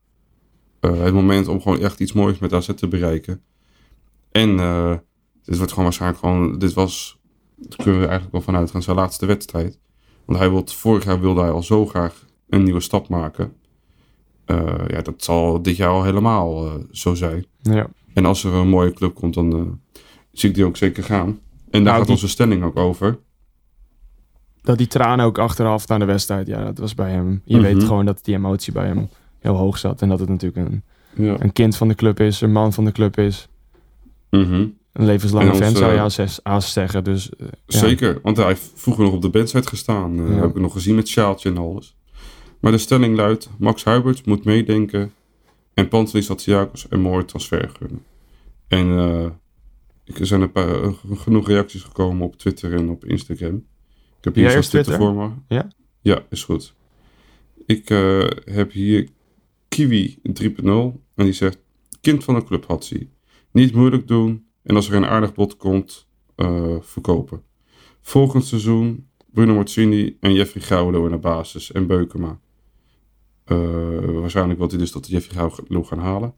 [SPEAKER 1] het moment om gewoon echt iets moois met AZ te bereiken. En dit wordt gewoon waarschijnlijk gewoon, dit was, daar kunnen we eigenlijk wel vanuit gaan, zijn laatste wedstrijd. Want hij wilde, vorig jaar wilde hij al zo graag een nieuwe stap maken. Ja, dat zal dit jaar al helemaal zo zijn.
[SPEAKER 2] ja.
[SPEAKER 1] En als er een mooie club komt, dan eh, zie ik die ook zeker gaan. En daar
[SPEAKER 2] Nou,
[SPEAKER 1] gaat
[SPEAKER 2] die-
[SPEAKER 1] onze stelling ook over.
[SPEAKER 2] Dat die tranen ook achteraf naar de wedstrijd, ja, dat was bij hem. Je
[SPEAKER 1] Mhm.
[SPEAKER 2] weet gewoon dat die emotie bij hem heel hoog zat. En dat het natuurlijk een,
[SPEAKER 1] Ja.
[SPEAKER 2] een kind van de club is, een man van de club is.
[SPEAKER 1] Mhm.
[SPEAKER 2] Een levenslange
[SPEAKER 1] En
[SPEAKER 2] fan zou je haast zeggen. Dus, eh, ja.
[SPEAKER 1] Zeker, want hij heeft vroeger nog op de bandsite gestaan. Eh,
[SPEAKER 2] Ja.
[SPEAKER 1] Heb ik nog gezien met sjaaltje en alles. Maar de stelling luidt, Max Huibert moet meedenken en Pantelis Satsiakos een mooie transfer gunnen. En eh, er zijn een paar, eh, genoeg reacties gekomen op Twitter en op Instagram. Ik heb hier zo'n
[SPEAKER 2] eerst
[SPEAKER 1] Twitter voor me.
[SPEAKER 2] Ja?
[SPEAKER 1] Ja, is goed. Ik eh, heb hier Kiwi 3.0 en die zegt, kind van de club had ze. Niet moeilijk doen en als er een aardig bod komt, verkopen. Volgend seizoen Bruno Mazzini en Jeffrey Gouwlo in de basis en Beukema. Eh, waarschijnlijk wil hij dus dat Jeffrey Gouwlo gaan halen.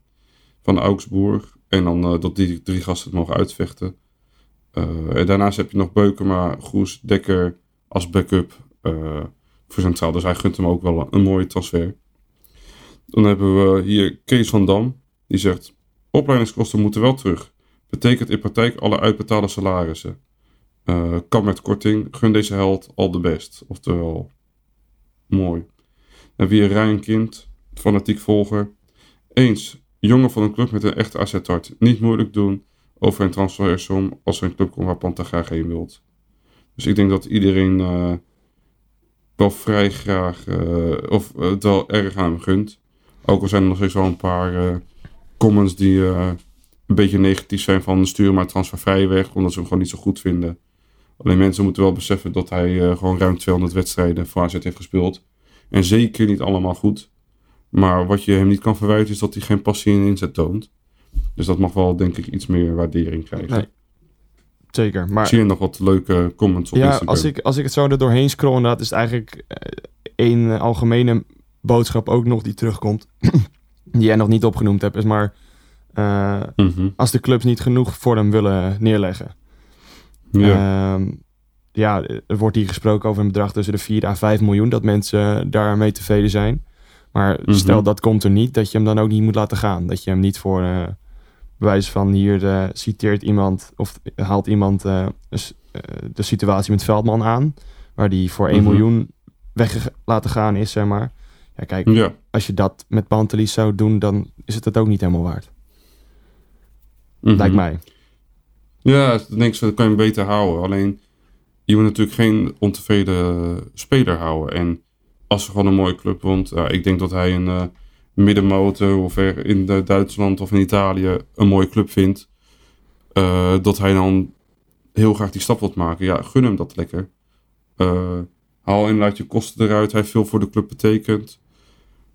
[SPEAKER 1] Van Augsburg. En dan eh, dat die drie gasten het mogen uitvechten. Eh, en daarnaast heb je nog Beukema, Goes, Dekker als backup voor Centraal. Dus hij gunt hem ook wel een mooie transfer. Dan hebben we hier Kees van Dam. Die zegt, opleidingskosten moeten wel terug. Betekent in praktijk alle uitbetaalde salarissen. Kan met korting. Gun deze held al de best. Oftewel, mooi. Hebben we hier Ryan Kind, fanatiek volger. Eens, jongen van een club met een echte asset Niet moeilijk doen over een transfersom als er een club komt waar Panta graag heen wilt. Dus ik denk dat iedereen eh, wel vrij graag, eh, of eh, het wel erg aan hem gunt. Ook al zijn er nog steeds wel een paar comments die een beetje negatief zijn van stuur maar transfervrij weg, omdat ze hem gewoon niet zo goed vinden. Alleen mensen moeten wel beseffen dat hij gewoon ruim 200 wedstrijden voor AZ heeft gespeeld. En zeker niet allemaal goed. Maar wat je hem niet kan verwijten is dat hij geen passie en inzet toont. Dus dat mag wel denk ik iets meer waardering krijgen.
[SPEAKER 2] Nee. Zeker. Maar
[SPEAKER 1] Ik zie er nog wat leuke comments op
[SPEAKER 2] ja,
[SPEAKER 1] Instagram.
[SPEAKER 2] als ik, als ik het zo er doorheen scroll, inderdaad, is het eigenlijk eh, één eh, algemene boodschap ook nog die terugkomt. die jij nog niet opgenoemd hebt, is maar eh,
[SPEAKER 1] Mhm.
[SPEAKER 2] als de clubs niet genoeg voor hem willen neerleggen.
[SPEAKER 1] Ja.
[SPEAKER 2] Ehm, ja, er wordt hier gesproken over een bedrag tussen de 4 à 5 miljoen, dat mensen daarmee tevreden zijn. Maar
[SPEAKER 1] Mhm.
[SPEAKER 2] stel dat komt er niet, dat je hem dan ook niet moet laten gaan. Dat je hem niet voor eh bewijs van hier eh, citeert iemand of haalt iemand eh, de situatie met Veldman aan, waar die voor 1
[SPEAKER 1] Mhm.
[SPEAKER 2] miljoen weg laten gaan is, zeg maar. Ja, kijk,
[SPEAKER 1] ja.
[SPEAKER 2] als je dat met Pantelis zou doen, dan is het het ook niet helemaal waard.
[SPEAKER 1] Mhm.
[SPEAKER 2] Lijkt mij.
[SPEAKER 1] Ja, dan denk ik, dat kan je beter houden. Alleen, je moet natuurlijk geen ontevreden speler houden. En als er gewoon een mooie club ja, ik denk dat hij een, eh, middenmotor of er in Duitsland of in Italië een mooie club vindt, eh, dat hij dan heel graag die stap wilt maken. Ja, gun hem dat lekker. Eh, haal inderdaad je kosten eruit. Hij heeft veel voor de club betekend.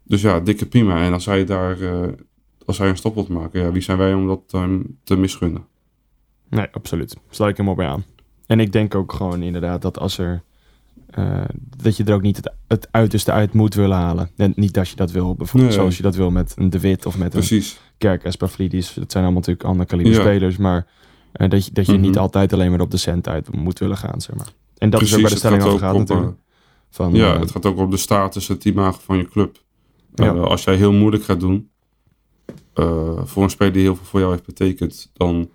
[SPEAKER 1] Dus ja, dikke prima. En als hij daar als hij een stap wilt maken, ja, wie zijn wij om dat hem te misgunnen?
[SPEAKER 2] Nee, absoluut. Sluit ik hem op bij aan. En ik denk ook gewoon inderdaad dat als er... eh, dat je er ook niet het, het uiterste uit moet willen halen. En niet dat je dat wil, bijvoorbeeld
[SPEAKER 1] Nee.
[SPEAKER 2] zoals je dat wil met een De Wit of met een. Kerk Espaflidis. Dat zijn allemaal natuurlijk andere kaliber
[SPEAKER 1] Ja.
[SPEAKER 2] spelers. Maar eh, dat je, dat je
[SPEAKER 1] Mhm.
[SPEAKER 2] niet altijd alleen maar op de cent uit moet willen gaan, zeg maar. En dat is ook bij de stelling over
[SPEAKER 1] gaat op,
[SPEAKER 2] natuurlijk. Van,
[SPEAKER 1] Ja,
[SPEAKER 2] eh,
[SPEAKER 1] het gaat ook om de status, het imago van je club.
[SPEAKER 2] Ja.
[SPEAKER 1] Eh, als jij heel moeilijk gaat doen eh, voor een speler die heel veel voor jou heeft betekend, dan eh,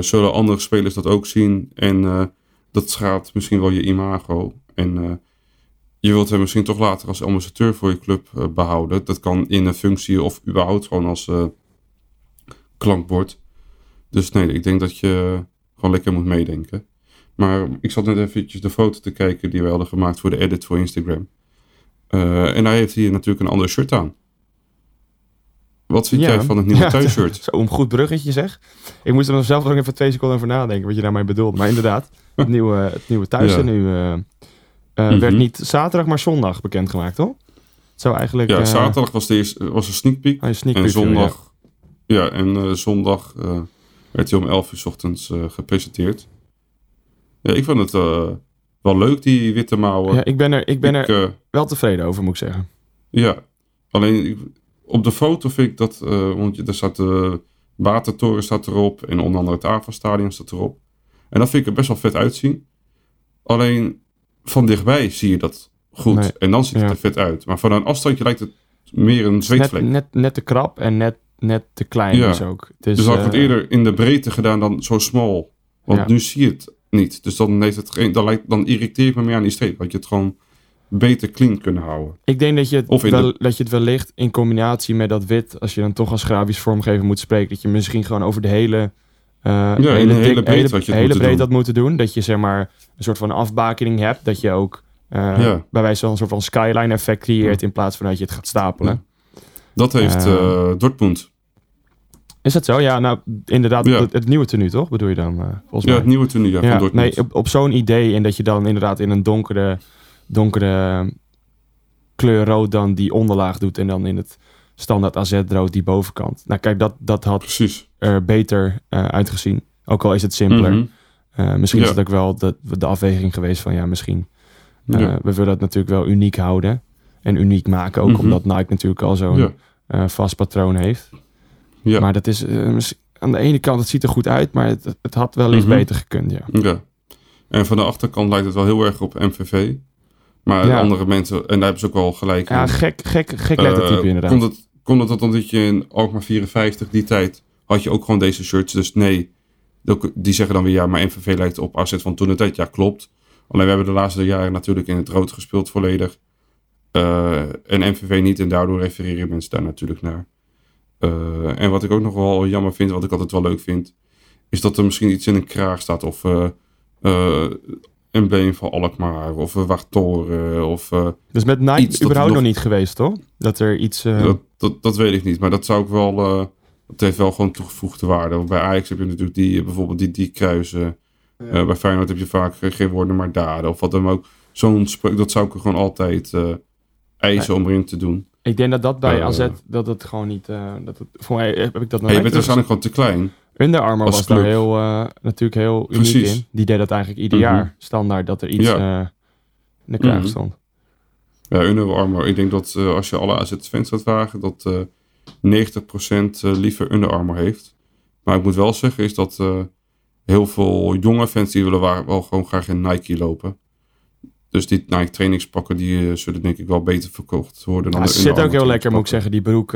[SPEAKER 1] zullen andere spelers dat ook zien. En eh, dat schaadt misschien wel je imago. En eh, je wilt hem misschien toch later als ambassadeur voor je club eh, behouden. Dat kan in een functie of überhaupt gewoon als eh, klankbord. Dus nee, ik denk dat je gewoon lekker moet meedenken. Maar ik zat net eventjes de foto te kijken die wij hadden gemaakt voor de edit voor Instagram. Eh, en hij heeft hier natuurlijk een ander shirt aan. Wat vind
[SPEAKER 2] Ja.
[SPEAKER 1] jij van het nieuwe
[SPEAKER 2] Ja,
[SPEAKER 1] thuisshirt?
[SPEAKER 2] Zo, een goed bruggetje zeg. Ik moest er zelf ook even twee seconden over nadenken wat je daarmee bedoelde. Maar inderdaad, het nieuwe, het nieuwe thuis
[SPEAKER 1] Ja.
[SPEAKER 2] en nu eh, eh,
[SPEAKER 1] Mhm.
[SPEAKER 2] werd niet zaterdag, maar zondag bekendgemaakt, toch? Het zou eigenlijk...
[SPEAKER 1] Ja,
[SPEAKER 2] eh,
[SPEAKER 1] zaterdag was, de eerste, was een sneak peek.
[SPEAKER 2] oh, een sneak
[SPEAKER 1] en
[SPEAKER 2] preview, ja.
[SPEAKER 1] zondag, ja. en zondag werd hij om 11 uur 's ochtends gepresenteerd. Ja, ik vond het wel leuk, die witte mouwen.
[SPEAKER 2] Ja, ik ben er, ik ben
[SPEAKER 1] Ik,
[SPEAKER 2] er wel tevreden over, moet ik zeggen.
[SPEAKER 1] Ja, alleen ik- op de foto vind ik dat, eh, want er staat de Watertoren staat erop en onder andere het AFA-stadion staat erop. En dat vind ik er best wel vet uitzien. Alleen van dichtbij zie je dat goed
[SPEAKER 2] Nee,
[SPEAKER 1] en dan ziet het
[SPEAKER 2] ja.
[SPEAKER 1] er vet uit. Maar van een afstandje lijkt het meer een
[SPEAKER 2] Net,
[SPEAKER 1] zweetvlek.
[SPEAKER 2] net, net te krap en net, net te klein
[SPEAKER 1] Ja.
[SPEAKER 2] dus ook. Dus,
[SPEAKER 1] dus had ik het
[SPEAKER 2] eh,
[SPEAKER 1] eerder in de breedte gedaan dan zo smal. Want
[SPEAKER 2] Ja.
[SPEAKER 1] nu zie je het niet. Dus dan, heeft het geen, dan, lijkt, dan irriteert me meer aan die streep. Had je het gewoon beter clean kunnen houden.
[SPEAKER 2] Ik denk dat je, het wel,
[SPEAKER 1] de-
[SPEAKER 2] dat je het wellicht in combinatie met dat wit, als je dan toch als grafisch vormgever moet spreken, dat je misschien gewoon over de hele, eh
[SPEAKER 1] hele breedte
[SPEAKER 2] hele, hele
[SPEAKER 1] moeten doen.
[SPEAKER 2] had moeten doen. Dat je zeg maar een soort van afbakening hebt, dat je ook eh,
[SPEAKER 1] Ja.
[SPEAKER 2] bij wijze van een soort van skyline effect creëert in plaats van dat je het gaat stapelen.
[SPEAKER 1] Dat heeft
[SPEAKER 2] eh
[SPEAKER 1] Dortmund.
[SPEAKER 2] Is dat zo? Ja, nou inderdaad,
[SPEAKER 1] Ja.
[SPEAKER 2] het, het nieuwe tenue toch, bedoel je dan volgens
[SPEAKER 1] Ja,
[SPEAKER 2] mij?
[SPEAKER 1] het nieuwe tenue ja, van Dortmund.
[SPEAKER 2] nee, op, op zo'n idee en dat je dan inderdaad in een donkere, donkere kleur rood dan die onderlaag doet en dan in het standaard AZ rood die bovenkant. Nou kijk, dat, dat had
[SPEAKER 1] Precies.
[SPEAKER 2] er beter eh, uitgezien. Ook al is het simpeler.
[SPEAKER 1] Mhm.
[SPEAKER 2] Eh, misschien is het ook wel de, de afweging geweest van ja, misschien. eh,
[SPEAKER 1] Ja.
[SPEAKER 2] We willen het natuurlijk wel uniek houden. En uniek maken ook,
[SPEAKER 1] Mhm.
[SPEAKER 2] omdat Nike natuurlijk al zo'n
[SPEAKER 1] Ja.
[SPEAKER 2] vast patroon heeft.
[SPEAKER 1] Ja.
[SPEAKER 2] Maar dat is aan de ene kant, het ziet er goed uit, maar het, het had wellicht
[SPEAKER 1] Mhm.
[SPEAKER 2] beter gekund, ja.
[SPEAKER 1] ja. En van de achterkant lijkt het wel heel erg op MVV. Maar
[SPEAKER 2] Ja.
[SPEAKER 1] andere mensen, en daar hebben ze ook wel gelijk
[SPEAKER 2] Ja,
[SPEAKER 1] in.
[SPEAKER 2] gek, gek, gek
[SPEAKER 1] Eh,
[SPEAKER 2] lettertype inderdaad.
[SPEAKER 1] Komt het, komt het omdat je in Alkmaar 54, die tijd, had je ook gewoon deze shirts. Dus nee, die- zeggen dan weer ja, maar MVV lijkt op AZ van toen de tijd. Ja, klopt. Alleen we hebben de laatste jaren natuurlijk in het rood gespeeld volledig. Eh, en MVV niet. En daardoor refereren mensen daar natuurlijk naar. Eh, en wat ik ook nog wel jammer vind, wat ik altijd wel leuk vind, is dat er misschien iets in een kraag staat. Of eh eh embleem van Alkmaar. Of uh, Wachttoren. Of eh,
[SPEAKER 2] dus met Nike überhaupt
[SPEAKER 1] nog-
[SPEAKER 2] nog niet geweest, toch? Dat er iets... eh,
[SPEAKER 1] dat, dat, dat weet ik niet, maar dat zou ik wel. eh dat heeft wel gewoon toegevoegde waarde. Want bij Ajax heb je natuurlijk die, bijvoorbeeld die, die kruisen. Eh, bij Feyenoord heb je vaak geen woorden maar daden. Of wat dan ook. Zo'n spreuk, dat zou ik er gewoon altijd eh eisen om erin te doen.
[SPEAKER 2] Ik denk dat dat bij. AZ, dat het gewoon niet... eh, dat het, voor mij heb ik dat nog
[SPEAKER 1] En je bent waarschijnlijk gewoon te klein.
[SPEAKER 2] Under Armour was daar heel, eh, natuurlijk heel uniek
[SPEAKER 1] Precies.
[SPEAKER 2] in. Die deed dat eigenlijk ieder
[SPEAKER 1] Mhm.
[SPEAKER 2] jaar standaard, dat er iets
[SPEAKER 1] Ja.
[SPEAKER 2] eh, in de kraag
[SPEAKER 1] Mhm.
[SPEAKER 2] stond.
[SPEAKER 1] Ja, Under Armour. Ik denk dat eh, als je alle AZ-fans gaat vragen, dat eh 90% eh, liever Under Armour heeft. Maar ik moet wel zeggen, is dat heel veel jonge fans die willen waar- wel gewoon graag in Nike lopen. Dus die Nike trainingspakken, die zullen denk ik wel beter verkocht worden dan
[SPEAKER 2] Ja,
[SPEAKER 1] de
[SPEAKER 2] zit ook heel lekker, moet ik zeggen, die broek.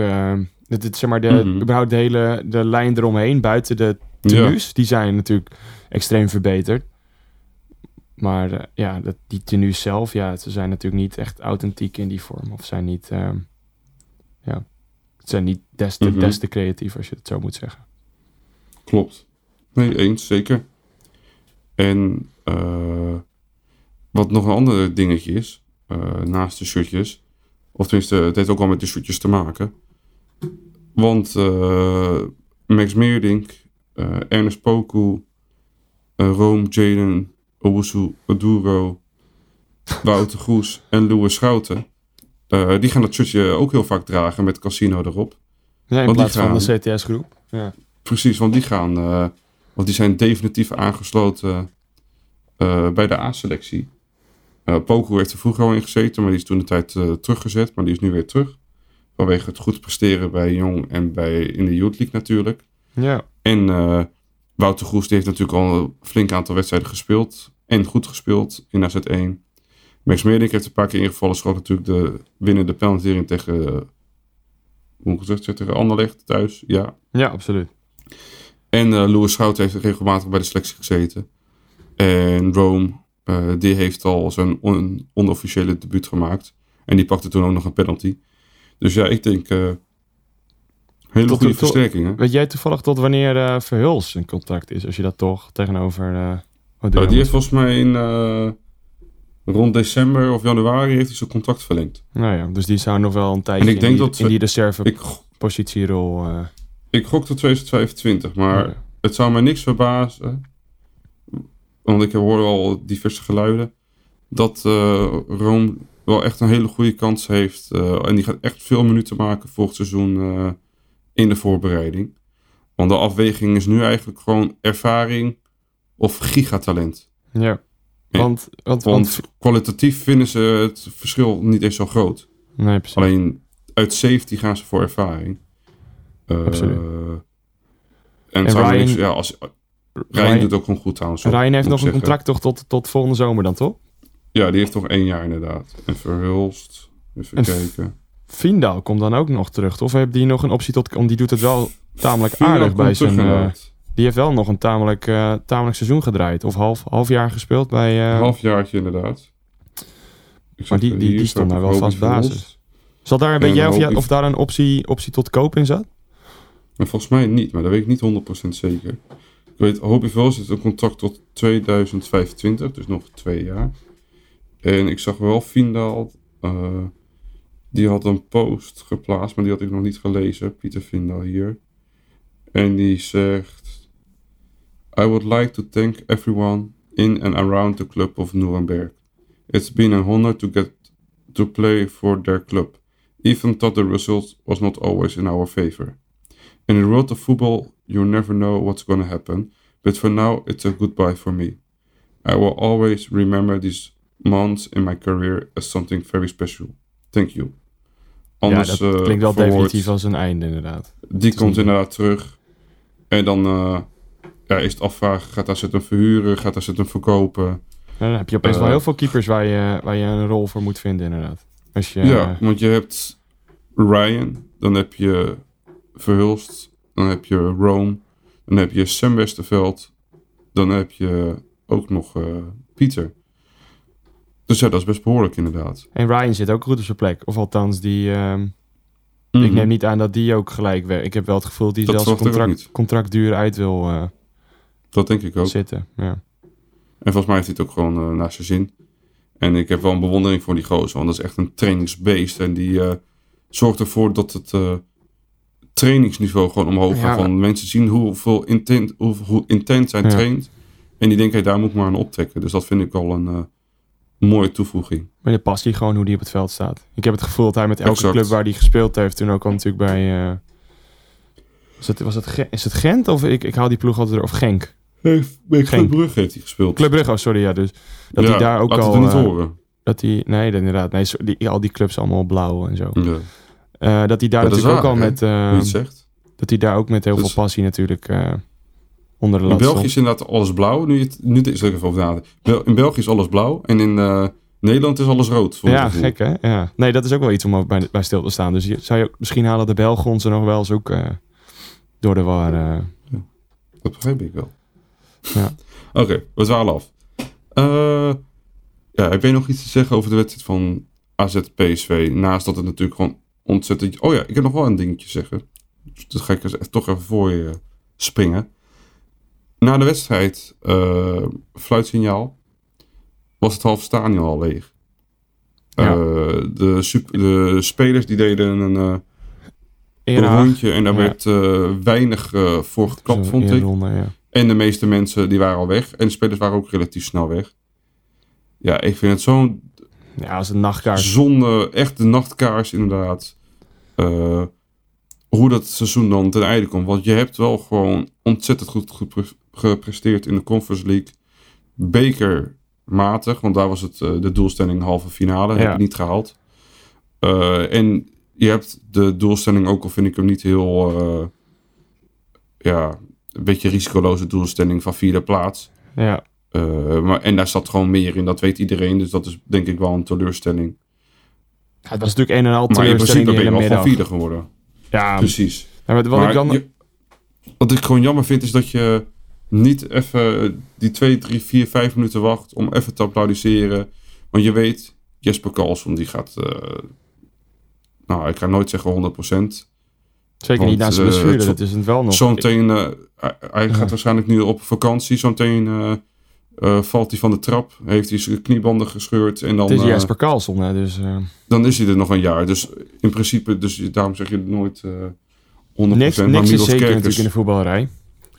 [SPEAKER 2] Het, het, zeg maar, de,
[SPEAKER 1] Mhm.
[SPEAKER 2] überhaupt de hele de lijn eromheen, buiten de tenues, die zijn natuurlijk extreem verbeterd. Maar eh, ja, dat, die tenues zelf, ja, ze zijn natuurlijk niet echt authentiek in die vorm. Of zijn niet, ehm, ja, het zijn niet des te,
[SPEAKER 1] Mhm.
[SPEAKER 2] des te creatief, als je het zo moet zeggen.
[SPEAKER 1] Klopt. Nee, eens, zeker. En eh, wat nog een ander dingetje is, eh, naast de shirtjes, Of tenminste, het heeft ook wel met die shootjes te maken. Want eh, Max Meerdink, eh, Ernest Poku, eh Rome, Jaden, Owusu, Aduro, Wouter Goes en Louis Schouten. die gaan dat shirtje ook heel vaak dragen met casino erop.
[SPEAKER 2] Ja, in
[SPEAKER 1] Want die
[SPEAKER 2] plaats van de CTS-groep. Ja.
[SPEAKER 1] Precies, want die gaan, want die zijn definitief aangesloten bij de A-selectie. Poku heeft er vroeger al in gezeten, maar die is toen de tijd teruggezet, maar die is nu weer terug. Vanwege het goed presteren bij Jong en bij, in de Youth League natuurlijk.
[SPEAKER 2] ja.
[SPEAKER 1] En eh, Wouter die heeft natuurlijk al een flink aantal wedstrijden gespeeld. En goed gespeeld in AZ1. Max Meerdink heeft een paar keer ingevallen. Schoot natuurlijk de winnende penaltering tegen, eh, hoe gezegd, tegen Anderlecht thuis. Ja,
[SPEAKER 2] ja, absoluut.
[SPEAKER 1] en eh Louis Schout heeft regelmatig bij de selectie gezeten. En Rome, die heeft al zijn on- onofficiële debuut gemaakt. En die pakte toen ook nog een penalty. Dus ja, ik denk... eh hele
[SPEAKER 2] Tot-
[SPEAKER 1] goede
[SPEAKER 2] tot-
[SPEAKER 1] versterkingen.
[SPEAKER 2] Weet jij toevallig tot wanneer eh Verhuls een contract is? Als je dat toch tegenover... je
[SPEAKER 1] die heeft volgens mij in... rond december of januari heeft hij zijn contract verlengd.
[SPEAKER 2] Nou ja, dus die zou nog wel een tijdje
[SPEAKER 1] En ik denk
[SPEAKER 2] in, die,
[SPEAKER 1] dat
[SPEAKER 2] in die reserve
[SPEAKER 1] Ik, ik gok tot 2025, maar
[SPEAKER 2] ja.
[SPEAKER 1] het zou mij niks verbazen. Want ik hoor al diverse geluiden. Dat eh Rome wel echt een hele goede kans heeft. eh, en die gaat echt veel minuten maken volgend seizoen eh, in de voorbereiding. Want de afweging is nu eigenlijk gewoon ervaring of gigatalent.
[SPEAKER 2] ja. Want, want, want,
[SPEAKER 1] Want kwalitatief vinden ze het verschil niet eens zo groot.
[SPEAKER 2] Nee, precies.
[SPEAKER 1] Alleen uit safety gaan ze voor ervaring. Eh,
[SPEAKER 2] Absoluut.
[SPEAKER 1] En,
[SPEAKER 2] En Ryan-
[SPEAKER 1] ja, als, Ryan,
[SPEAKER 2] Ryan-
[SPEAKER 1] doet ook gewoon goed hoor,
[SPEAKER 2] Ryan heeft nog een contract toch tot, tot volgende zomer dan, toch?
[SPEAKER 1] Ja, die heeft toch één jaar inderdaad. En Verhulst. Even
[SPEAKER 2] En
[SPEAKER 1] kijken.
[SPEAKER 2] Vindal komt dan ook nog terug. Of heeft die nog een optie tot... Want die doet het wel tamelijk
[SPEAKER 1] Vindal
[SPEAKER 2] aardig bij zijn... eh, die heeft wel nog een tamelijk, eh, tamelijk seizoen gedraaid. Of half, half jaar gespeeld bij... eh,
[SPEAKER 1] Halfjaartje inderdaad. Ik
[SPEAKER 2] Maar die- die- stond daar wel vast basis. Zal daar,
[SPEAKER 1] En
[SPEAKER 2] weet jij of, daar een optie, optie tot koop in zat?
[SPEAKER 1] Maar volgens mij niet, maar dat weet ik niet 100% zeker. Ik weet, Vels heeft een contract tot 2025, dus nog twee jaar. En ik zag wel Vindal, eh, die had een post geplaatst, maar die had ik nog niet gelezen. Pieter Vindal hier. En die zegt... I would like to thank everyone in and around the club of Nuremberg. It's been an honor to get to play for their club, even though the result was not always in our favor. In the world of football, you never know what's going to happen, but for now, it's a goodbye for me. I will always remember these months in my career as something very special. Thank you. Anders,
[SPEAKER 2] ja, dat
[SPEAKER 1] eh,
[SPEAKER 2] klinkt wel
[SPEAKER 1] verwoord,
[SPEAKER 2] definitief als een einde inderdaad.
[SPEAKER 1] Die komt inderdaad terug. En dan eh, ja, is het afvragen, gaat AZ hem verhuren, gaat AZ hem verkopen?
[SPEAKER 2] Dan heb je opeens
[SPEAKER 1] Eh,
[SPEAKER 2] wel heel veel keepers waar je, waar je een rol voor moet vinden inderdaad. Als je,
[SPEAKER 1] Ja, want je hebt Ryan, dan heb je Verhulst, dan heb je Rome, dan heb je Sam Westerveld, dan heb je ook nog Pieter. Dus ja, dat is best behoorlijk inderdaad.
[SPEAKER 2] En Ryan zit ook goed op zijn plek. Of althans, die, ehm,
[SPEAKER 1] Mhm.
[SPEAKER 2] ik neem niet aan dat die ook gelijk werkt. Ik heb wel het gevoel dat die
[SPEAKER 1] Dat
[SPEAKER 2] zelfs contract, contractduur uit wil eh,
[SPEAKER 1] Dat denk ik ook.
[SPEAKER 2] zitten. Ja.
[SPEAKER 1] En volgens mij heeft hij het ook gewoon eh, naar zijn zin. En ik heb wel een bewondering voor die gozer, want dat is echt een trainingsbeest. En die eh, zorgt ervoor dat het trainingsniveau gewoon omhoog
[SPEAKER 2] Ja.
[SPEAKER 1] gaat. Van mensen zien hoeveel intent, hoe, hoe intens hij
[SPEAKER 2] Ja.
[SPEAKER 1] traint. En die denken, hey, daar moet ik maar aan optrekken. Dus dat vind ik al een mooie toevoeging.
[SPEAKER 2] Maar de passie gewoon hoe die op het veld staat. Ik heb het gevoel dat hij met elke
[SPEAKER 1] Exact.
[SPEAKER 2] club waar hij gespeeld heeft, toen ook al natuurlijk bij... eh, was het, was het, is het Gent of ik, ik haal die ploeg altijd er, of Genk?
[SPEAKER 1] Bij
[SPEAKER 2] Geen-
[SPEAKER 1] Club Brugge heeft hij gespeeld.
[SPEAKER 2] Club Brugge, oh, sorry, ja, dus dat
[SPEAKER 1] Ja,
[SPEAKER 2] hij daar ook al...
[SPEAKER 1] niet
[SPEAKER 2] eh,
[SPEAKER 1] horen.
[SPEAKER 2] dat hij, nee, inderdaad, nee, die, al die clubs allemaal blauw en zo.
[SPEAKER 1] Ja.
[SPEAKER 2] Eh, dat hij daar
[SPEAKER 1] Ja,
[SPEAKER 2] natuurlijk ook al met,
[SPEAKER 1] zegt.
[SPEAKER 2] dat hij daar ook met heel
[SPEAKER 1] Dus-
[SPEAKER 2] veel passie natuurlijk onder de
[SPEAKER 1] In België is inderdaad alles blauw. Nu, het, nu is er even over nadenken. In België is alles blauw. En in eh, Nederland is alles rood.
[SPEAKER 2] Ja, gek hè? Ja. Nee, dat is ook wel iets om bij, bij stil te staan. Dus je, zou je misschien halen de Belgen ons er nog wel eens ook eh, door de war. eh.
[SPEAKER 1] Dat begrijp ik wel.
[SPEAKER 2] Ja.
[SPEAKER 1] Oké, we dwalen af. Ja, heb jij nog iets te zeggen over de wedstrijd van AZ-PSV? Naast dat het natuurlijk gewoon ontzettend... Oh ja, ik heb nog wel een dingetje te zeggen. Dat ga ik toch even voor je springen. Na de wedstrijd, eh fluitsignaal, was het half stadion al leeg.
[SPEAKER 2] Ja.
[SPEAKER 1] Eh, de, super- de spelers die deden een, eh, een rondje en daar
[SPEAKER 2] Ja.
[SPEAKER 1] werd weinig voor geklapt, vond ik.
[SPEAKER 2] ja.
[SPEAKER 1] En de meeste mensen die waren al weg. En de spelers waren ook relatief snel weg. Ja, ik vind het zo'n
[SPEAKER 2] Ja, als een nachtkaart.
[SPEAKER 1] zonde, echt de nachtkaars inderdaad. Hoe dat seizoen dan ten einde komt. Want je hebt wel gewoon ontzettend goed gepresteerd in de Conference League. Bekermatig, want daar was het eh, de doelstelling halve finale. Heb je niet gehaald. Eh, en je hebt de doelstelling, ook al vind ik hem niet heel... eh, ja, een beetje risicoloze doelstelling van vierde plaats.
[SPEAKER 2] Ja.
[SPEAKER 1] Maar, en daar zat gewoon meer in, dat weet iedereen. Dus dat is denk ik wel een teleurstelling.
[SPEAKER 2] Ja, het was natuurlijk een en al
[SPEAKER 1] Maar in
[SPEAKER 2] teleurstelling
[SPEAKER 1] principe ben je wel
[SPEAKER 2] middag.
[SPEAKER 1] vierde geworden.
[SPEAKER 2] Ja,
[SPEAKER 1] Precies.
[SPEAKER 2] ja, wat, wat
[SPEAKER 1] maar
[SPEAKER 2] ik dan...
[SPEAKER 1] je- wat ik gewoon jammer vind is dat je niet even die twee, drie, vier, vijf minuten wacht om even te applaudisseren. Want je weet, Jesper Karlsson die gaat, eh, nou ik ga nooit zeggen 100%.
[SPEAKER 2] Zeker
[SPEAKER 1] want,
[SPEAKER 2] niet na zijn
[SPEAKER 1] eh,
[SPEAKER 2] blessure, dat is het wel nog.
[SPEAKER 1] Zometeen, eh, hij, gaat waarschijnlijk nu op vakantie. Zometeen eh, valt hij van de trap, heeft hij zijn kniebanden gescheurd en dan...
[SPEAKER 2] het is Jesper Karlsson, hè, dus...
[SPEAKER 1] dan is hij er nog een jaar. Dus in principe, dus daarom zeg je nooit eh 100%.
[SPEAKER 2] niks niks is zeker natuurlijk in de voetballerij.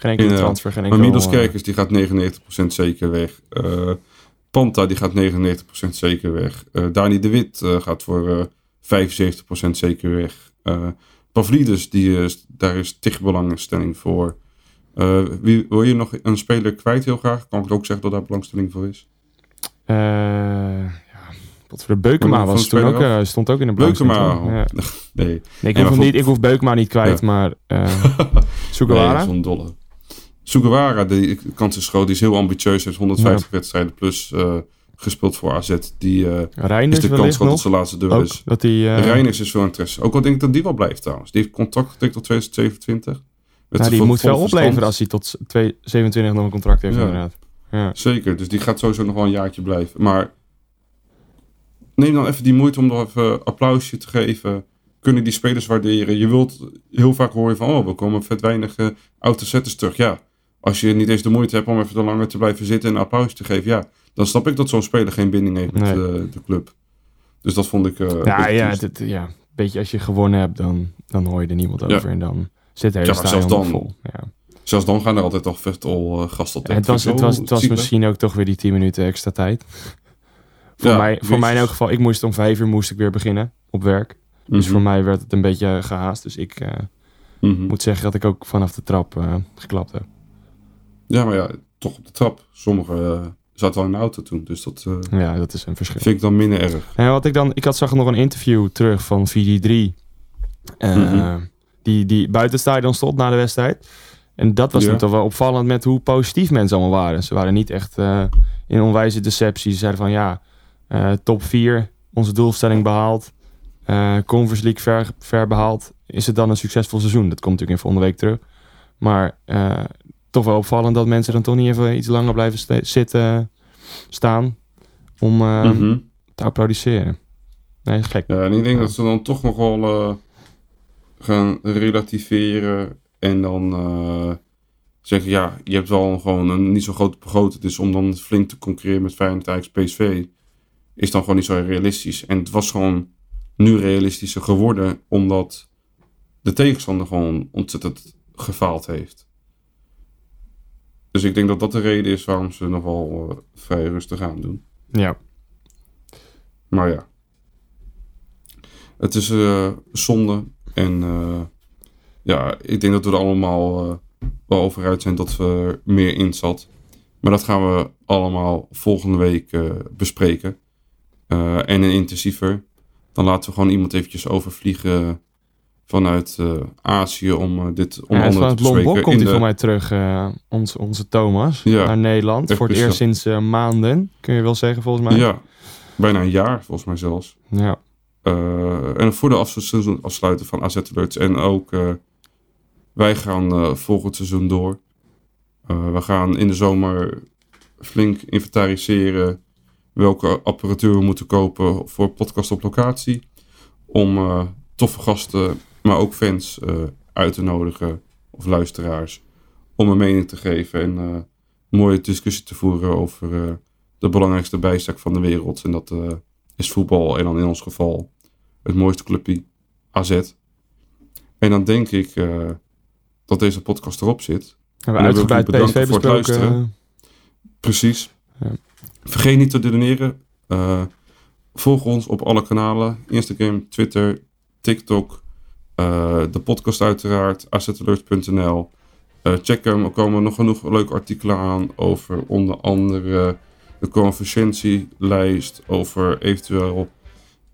[SPEAKER 2] Geen enkele transfer, geen
[SPEAKER 1] maar
[SPEAKER 2] enkel...
[SPEAKER 1] Milos
[SPEAKER 2] eh,
[SPEAKER 1] Kerkers die gaat 99% zeker weg. Eh, Panta die gaat 99% zeker weg. Eh Dani de Wit gaat voor eh 75% zeker weg. Pavlidis, die, is daar is tig belangstelling voor. Wie, wil je nog een speler kwijt heel graag? Kan ik ook zeggen dat daar belangstelling voor is?
[SPEAKER 2] eh, voor de Beukema was toen ook, eh, stond ook in de.
[SPEAKER 1] Beukema.
[SPEAKER 2] Ja.
[SPEAKER 1] Nee.
[SPEAKER 2] Nee, ik,
[SPEAKER 1] maar
[SPEAKER 2] hoef hem niet, ik hoef Beukema niet kwijt,
[SPEAKER 1] Ja.
[SPEAKER 2] maar uh,
[SPEAKER 1] Nee,
[SPEAKER 2] Sugawara?
[SPEAKER 1] zo'n dolle. Sugawara, de kans is groot. Die is heel ambitieus. Heeft 150 wedstrijden plus eh, gespeeld voor AZ. Die eh, is de kans groot dat zijn laatste deur is.
[SPEAKER 2] dat die, eh,
[SPEAKER 1] Reiners is veel interesse. Ook al denk ik dat die wel blijft trouwens. Die heeft contract getekend tot 2027. Met
[SPEAKER 2] nou, die moet wel
[SPEAKER 1] verstand.
[SPEAKER 2] opleveren als hij tot 27 nog een contract heeft
[SPEAKER 1] Ja.
[SPEAKER 2] inderdaad. Ja.
[SPEAKER 1] Zeker, dus die gaat sowieso nog wel een jaartje blijven. Maar neem dan even die moeite om nog even een applausje te geven. Kunnen die spelers waarderen? Je wilt heel vaak horen van, oh, we komen vet weinig uh, autozetters terug. Ja, als je niet eens de moeite hebt om even te langer te blijven zitten en een applausje te geven, ja, dan snap ik dat zo'n speler geen binding heeft met
[SPEAKER 2] Nee.
[SPEAKER 1] de, de club. Dus dat vond ik. eh, een
[SPEAKER 2] Ja, ja, het, ja, beetje als je gewonnen hebt, dan, dan hoor je er niemand
[SPEAKER 1] Ja.
[SPEAKER 2] over en dan zit hele
[SPEAKER 1] Ja, zelfs dan-
[SPEAKER 2] vol. Ja.
[SPEAKER 1] Zelfs dan gaan er altijd al vet al uh, gasten op.
[SPEAKER 2] Het was, het was, het was misschien ook toch weer die 10 minuten extra tijd. voor mij, voor mij in elk geval, ik moest om vijf uur moest ik weer beginnen op werk. Dus
[SPEAKER 1] Mhm.
[SPEAKER 2] voor mij werd het een beetje gehaast. Dus ik eh,
[SPEAKER 1] Mhm.
[SPEAKER 2] moet zeggen dat ik ook vanaf de trap eh, geklapt heb.
[SPEAKER 1] Ja, maar ja, toch op de trap. Sommigen eh, zaten al in de auto toen, dus dat eh,
[SPEAKER 2] Ja, dat is een verschil.
[SPEAKER 1] vind ik dan minder erg.
[SPEAKER 2] En wat ik dan, ik had zag nog een interview terug van VD3. eh,
[SPEAKER 1] Mhm.
[SPEAKER 2] die, die buiten het stadion stond na de wedstrijd. En dat was
[SPEAKER 1] Ja.
[SPEAKER 2] toch wel opvallend met hoe positief mensen allemaal waren. Ze waren niet echt in onwijze deceptie. Ze zeiden van ja, top 4, onze doelstelling behaald. eh Conference League ver, ver behaald. Is het dan een succesvol seizoen? Dat komt natuurlijk in volgende week terug. Maar toch wel opvallend dat mensen dan toch niet even iets langer blijven zitten, staan. Om
[SPEAKER 1] Mhm.
[SPEAKER 2] te applaudisseren. Nee, is gek.
[SPEAKER 1] Ja, en ik denk dat ze dan toch nog wel eh, gaan relativeren en dan eh, zeggen, ja, je hebt wel gewoon een niet zo grote begroting, dus om dan flink te concurreren met Feyenoord, Ajax, PSV, is dan gewoon niet zo realistisch. En het was gewoon nu realistischer geworden, omdat de tegenstander gewoon ontzettend gefaald heeft. Dus ik denk dat dat de reden is waarom ze nog wel eh, vrij rustig aan doen.
[SPEAKER 2] Ja.
[SPEAKER 1] Maar ja. Het is eh, zonde. En eh, ja, ik denk dat we er allemaal wel over uit zijn dat we er meer in zat. Maar dat gaan we allemaal volgende week bespreken. En intensiever. Dan laten we gewoon iemand eventjes overvliegen vanuit eh, Azië om eh, dit onder
[SPEAKER 2] Ja,
[SPEAKER 1] te.
[SPEAKER 2] Lombok komt hij
[SPEAKER 1] de-
[SPEAKER 2] voor mij terug, eh, onze, onze Thomas,
[SPEAKER 1] Ja.
[SPEAKER 2] naar Nederland. Voor het eerst sinds maanden, kun je wel zeggen volgens mij.
[SPEAKER 1] Ja, bijna een jaar volgens mij zelfs.
[SPEAKER 2] Ja.
[SPEAKER 1] En voor de afsluiten van AZ Alerts. En ook wij gaan volgend seizoen door. We gaan in de zomer flink inventariseren welke apparatuur we moeten kopen voor podcast op locatie. Om toffe gasten, maar ook fans eh, uit te nodigen of luisteraars. Om een mening te geven en eh, mooie discussie te voeren over eh, de belangrijkste bijzaak van de wereld. En dat is voetbal. En dan in ons geval het mooiste clubje AZ. En dan denk ik dat deze podcast erop zit.
[SPEAKER 2] We
[SPEAKER 1] En ik
[SPEAKER 2] uitgebreid PSV
[SPEAKER 1] voor het luisteren. Precies.
[SPEAKER 2] Ja.
[SPEAKER 1] Vergeet niet te doneren. Volg ons op alle kanalen. Instagram, Twitter, TikTok. Eh, de podcast uiteraard. azetalert.nl Eh Check hem. Er komen nog genoeg leuke artikelen aan. Over onder andere de convergentielijst. Over eventueel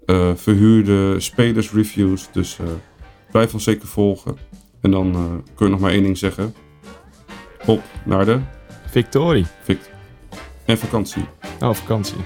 [SPEAKER 1] eh, verhuurde spelersreviews. Dus blijf ons zeker volgen. En dan kun je nog maar één ding zeggen. Op naar de
[SPEAKER 2] Victorie.
[SPEAKER 1] Vict. En vakantie.
[SPEAKER 2] Oh, vakantie.